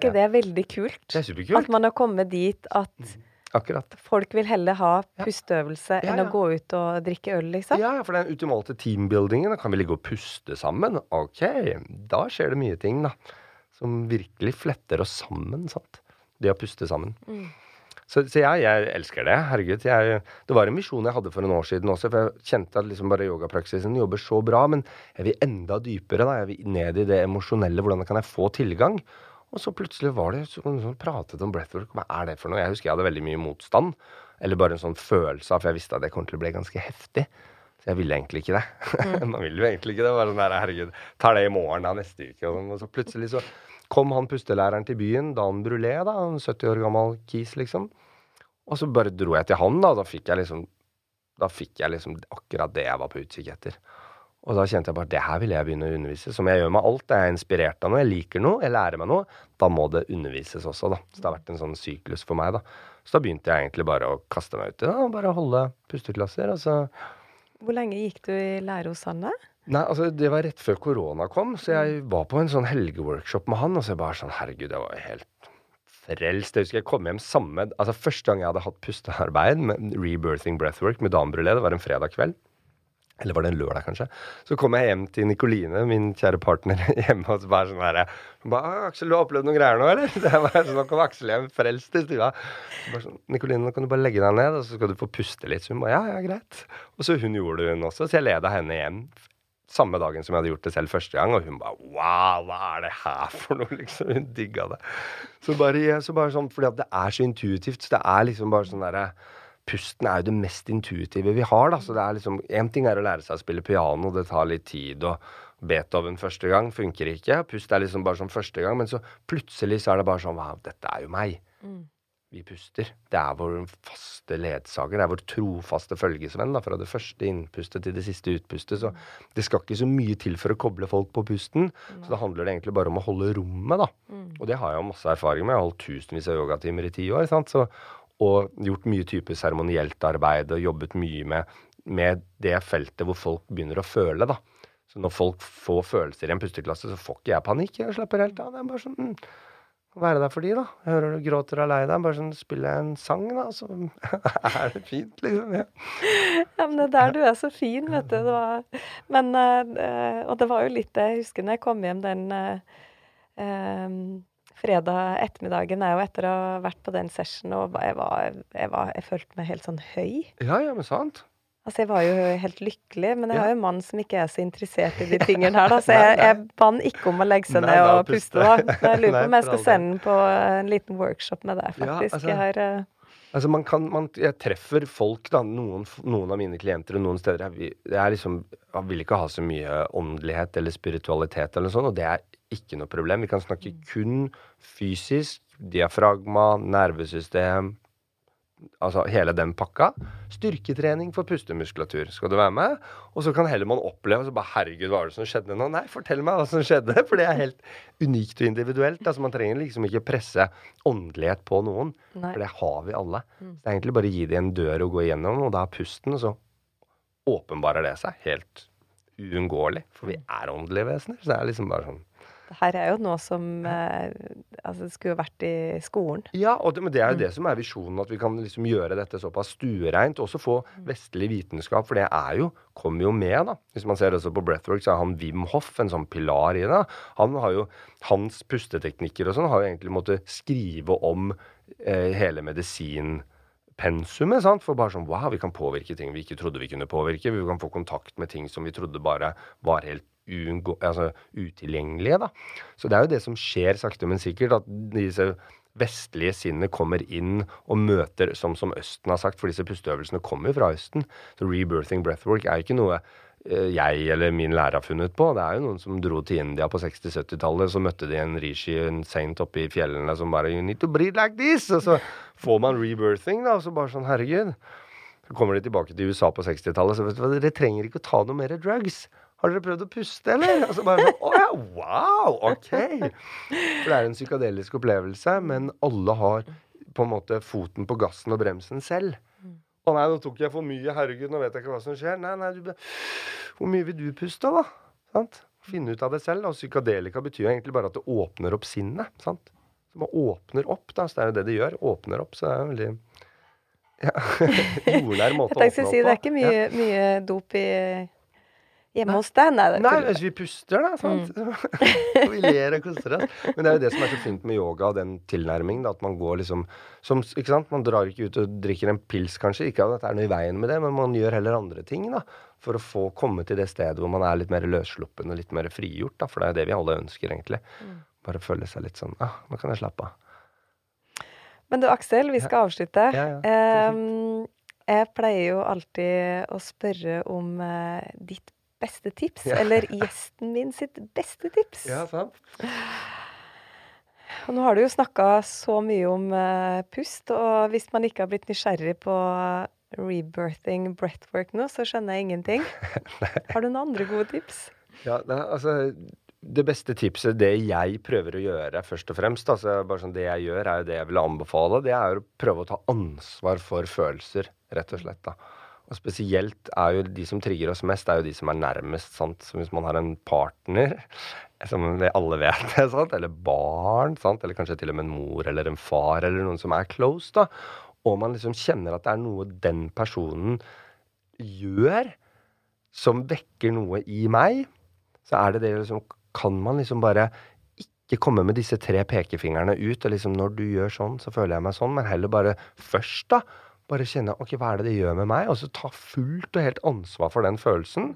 Ikke det veldig kult? Det er superkult. At man har kommet dit at mm. Akkurat. folk vil heller ha pusteøvelse ja. enn ja, enn å gå ut og drikke øl, liksom? Ja, for den ultimate teambuildingen, da kan vi ligge og puste sammen. Ok, da skjer det mye ting, da. Som virkelig fletter oss sammen, sant. Det å puste sammen. Mm. Så, så jeg, jeg, elsker det. Herregud. Jeg, det var en misjon jeg hadde for en år siden også, for jeg kjente at liksom bare yogapraksisen jobber så bra, men jeg vil enda dypere. da, Jeg vil ned i det emosjonelle. Hvordan kan jeg få tilgang? Og så plutselig var det sånn, sånn pratet om breathwork. Hva er det for noe? Jeg husker jeg hadde veldig mye motstand. Eller bare en sånn følelse av For jeg visste at det kom til å bli ganske heftig. Så jeg ville egentlig ikke det. Mm. Man vil jo egentlig ikke det. Bare sånn der, herregud, tar det i morgen da, neste uke. Og, sånn. og så plutselig så kom han pustelæreren til byen, Dan Brulé, da, en 70 år gammel kis, liksom. Og så bare dro jeg til han, da. Da fikk jeg liksom Da fikk jeg liksom akkurat det jeg var på utkikk etter. Og da kjente jeg bare det her vil jeg begynne å undervise. Som jeg gjør med alt. Jeg er inspirert av noe, jeg liker noe, jeg lærer meg noe. Da må det undervises også, da. Så det har vært en sånn syklus for meg, da. Så da begynte jeg egentlig bare å kaste meg ut i det. Bare holde pusteklasser. Og så Hvor lenge gikk du i lære hos da? Nei, altså Det var rett før korona kom, så jeg var på en sånn helgeworkshop med han. Og så jeg bare sånn Herregud, jeg var helt frelst. Jeg husker jeg kom hjem samme Altså Første gang jeg hadde hatt pustearbeid med rebirthing breathwork med Dan Brulé, det var en fredag kveld. Eller var det en lørdag, kanskje? Så kom jeg hjem til Nikoline, min kjære partner, hjemme, og så bare sånn herre bare 'Aksel, du har opplevd noen greier nå, eller?' Det var sånn, Nå kom Aksel hjem frelst i stua. bare sånn, 'Nikoline, nå kan du bare legge deg ned, og så skal du få puste litt.' Så hun bare 'Ja, ja, greit'. Og så hun gjorde det, hun også. Så jeg leda henne hjem samme dagen som jeg hadde gjort det selv første gang, og hun bare 'Wow, hva er det her for noe?' liksom. Hun digga det. Så bare, så bare sånn, fordi at det er så intuitivt. Så det er liksom bare sånn derre pusten er jo det mest intuitive vi har. da, så det er liksom, Én ting er å lære seg å spille piano, det tar litt tid. og Beethoven første gang funker ikke. Pust er liksom bare som første gang, men så plutselig så er det bare sånn Wow, dette er jo meg. Mm. Vi puster. Det er vår faste ledsager. Det er vår trofaste følgesvenn da, fra det første innpustet til det siste utpustet. Så det skal ikke så mye til for å koble folk på pusten. Mm. Så da handler det egentlig bare om å holde rommet, da. Mm. Og det har jeg jo masse erfaring med. Jeg har holdt tusenvis av yogatimer i ti år. sant? Så og gjort mye type seremonielt arbeid og jobbet mye med, med, det feltet hvor folk begynner å føle, da. Så når folk får følelser i en pusteklasse, så får ikke jeg panikk. Jeg slapper helt av. Det er bare sånn mm, Være der for de, da. Jeg hører du gråter og er lei deg. Bare sånn spille en sang, da, så er det fint, liksom. Ja. ja, men det er der du er så fin, vet du. Det var, men uh, Og det var jo litt det Jeg husker når jeg kom hjem den um, fredag ettermiddagen er jo etter å ha vært på den sessionen, og jeg, var, jeg, var, jeg følte meg helt sånn høy. Ja, ja, men sant. Altså, jeg var jo helt lykkelig, men jeg har jo en mann som ikke er så interessert i de tingene her, da. Så jeg, jeg bann ikke om å legge seg ned og puste, da. Jeg lurer på om jeg skal sende den på en liten workshop med deg, faktisk. Ja, altså, jeg har uh... Altså man kan, man, jeg treffer folk, da, noen, noen, av mine klienter og noen steder jeg, jeg, liksom, jeg vil ikke ha så mye åndelighet eller spiritualitet, eller sånt, og det er ikke noe problem. Vi kan snakke mm. kun fysisk, diafragma, nervesystem Altså hele den pakka. Styrketrening for pustemuskulatur. Skal du være med? Og så kan heller man oppleve så bare Herregud, hva var det som skjedde nå? Nei, fortell meg hva som skjedde. For det er helt unikt og individuelt. Altså Man trenger liksom ikke presse åndelighet på noen. Nei. For det har vi alle. Mm. Det er egentlig bare å gi dem en dør å gå igjennom, og da er pusten, og så åpenbarer det seg helt uunngåelig. For vi mm. er åndelige vesener. Så det er liksom bare sånn Det her er jo noe som eh, altså skulle vært i skolen. Ja, og det, men det er jo det som er visjonen, at vi kan liksom gjøre dette såpass stuereint. Også få vestlig vitenskap, for det er jo, kommer jo med, da. Hvis man ser også på Breathwork, så er han Wim Hoff en sånn pilar i det. Han har jo, Hans pusteteknikker og sånn har jo egentlig måttet skrive om eh, hele medisinpensumet. sant? For bare sånn wow, vi kan påvirke ting vi ikke trodde vi kunne påvirke. Vi kan få kontakt med ting som vi trodde bare var helt uunngå, altså, utilgjengelige. da. Så det er jo det som skjer sakte, men sikkert. At disse vestlige sinnet kommer inn og møter, som, som Østen har sagt, for disse pusteøvelsene kommer jo fra Østen. Så rebirthing breathwork er ikke noe eh, jeg eller min lærer har funnet på. Det er jo noen som dro til India på 60-70-tallet. Så møtte de en rishi, en saint oppe i fjellene som bare You need to breathe like this! Og så får man rebirthing, da. Og så bare sånn Herregud. Så kommer de tilbake til USA på 60-tallet, så vet du hva, dere trenger ikke å ta noe mer drugs. Har dere prøvd å puste, eller? Og så bare sånn, Å ja, wow! Ok! For det er en psykadelisk opplevelse, men alle har på en måte foten på gassen og bremsen selv. Å nei, nå tok jeg for mye. Herregud, nå vet jeg ikke hva som skjer. Nei, nei, du, Hvor mye vil du puste, da? Sant? Finne ut av det selv. Og psykadelika betyr jo egentlig bare at det åpner opp sinnet. sant? Så man åpner opp, da. Så det er jo det det gjør. Åpner opp. Så det er jo veldig ja, jordnær måte Jeg tenkte å si, Det er ikke Ja. mye, mye dop i, hjemme hos deg? Nei, Nei, hvis vi puster, da. Sant? Mm. vi ler og koser oss. Men det er jo det som er så fint med yoga og den tilnærmingen. Da, at man går liksom som, ikke sant? Man drar ikke ut og drikker en pils, kanskje. Ikke at det er noe i veien med det, men man gjør heller andre ting. da, For å få komme til det stedet hvor man er litt mer løssluppen og litt mer frigjort. da, For det er det vi alle ønsker, egentlig. Mm. Bare føle seg litt sånn ah, Nå kan jeg slappe av. Men du Aksel, vi skal avslutte. Ja, ja. Um, jeg pleier jo alltid å spørre om uh, ditt beste tips, Ja. eller gjesten min sitt beste tips. sant? Og nå har du jo snakka så mye om uh, pust, og hvis man ikke har blitt nysgjerrig på rebirthing breathwork nå, så skjønner jeg ingenting. Har du noen andre gode tips? Ja, er- altså det beste tipset, det jeg prøver å gjøre først og fremst, altså bare sånn det jeg gjør, er jo det jeg vil anbefale, det er å prøve å ta ansvar for følelser, rett og slett. da. Og spesielt er jo de som trigger oss mest, er jo de som er nærmest. sant? Så hvis man har en partner, som vi alle vet, sant? eller barn, sant? eller kanskje til og med en mor eller en far, eller noen som er close, da, og man liksom kjenner at det er noe den personen gjør som vekker noe i meg, så er det det liksom Kan man liksom bare ikke komme med disse tre pekefingrene ut, og liksom når du gjør sånn, så føler jeg meg sånn, men heller bare først, da. Bare kjenne ok, hva er det det gjør med meg, og så ta fullt og helt ansvar for den følelsen.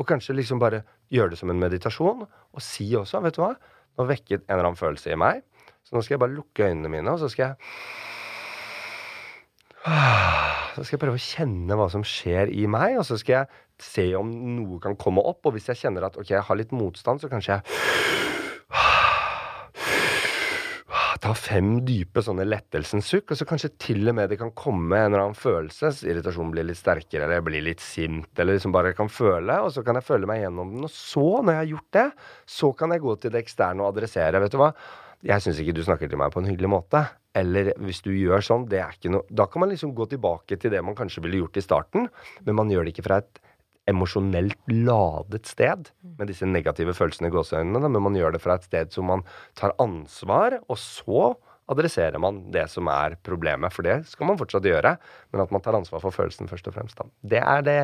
Og kanskje liksom bare gjøre det som en meditasjon, og si også, vet du hva, nå vekket en eller annen følelse i meg, så nå skal jeg bare lukke øynene mine, og så skal jeg så skal jeg prøve å kjenne hva som skjer i meg, og så skal jeg se om noe kan komme opp. Og hvis jeg kjenner at ok, jeg har litt motstand, så kanskje jeg ta fem dype sånne lettelsens sukk, og så kanskje til og med det kan komme en eller annen følelse. Irritasjonen blir litt sterkere, eller jeg blir litt sint, eller liksom bare kan føle, og så kan jeg føle meg gjennom den. Og så, når jeg har gjort det, så kan jeg gå til det eksterne og adressere. Vet du hva? Jeg syns ikke du snakker til meg på en hyggelig måte. Eller hvis du gjør sånn, det er ikke noe Da kan man liksom gå tilbake til det man kanskje ville gjort i starten, men man gjør det ikke fra et emosjonelt ladet sted med disse negative følelsene i gåseøynene, men man gjør det fra et sted som man tar ansvar, og så adresserer man det som er problemet, for det skal man fortsatt gjøre, men at man tar ansvar for følelsen først og fremst. Da. Det er det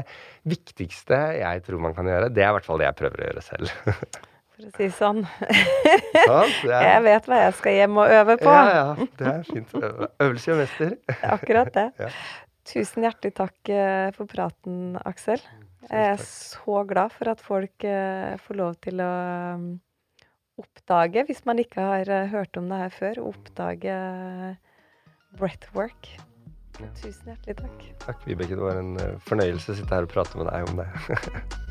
viktigste jeg tror man kan gjøre. Det er i hvert fall det jeg prøver å gjøre selv. For å si sånn. Det er- Jeg vet hva jeg skal hjem og øve på. Ja, ja, det er fint. Øvelse gjør mester. Akkurat det. Ja. Tusen hjertelig takk eh, for praten, Aksel. Jeg er så glad for at folk eh, får lov til å um, oppdage, hvis man ikke har eh, hørt om det her før, oppdage eh, breathwork. Tusen hjertelig takk. Takk, Vibeke. Det var en fornøyelse å sitte her og prate med deg om det.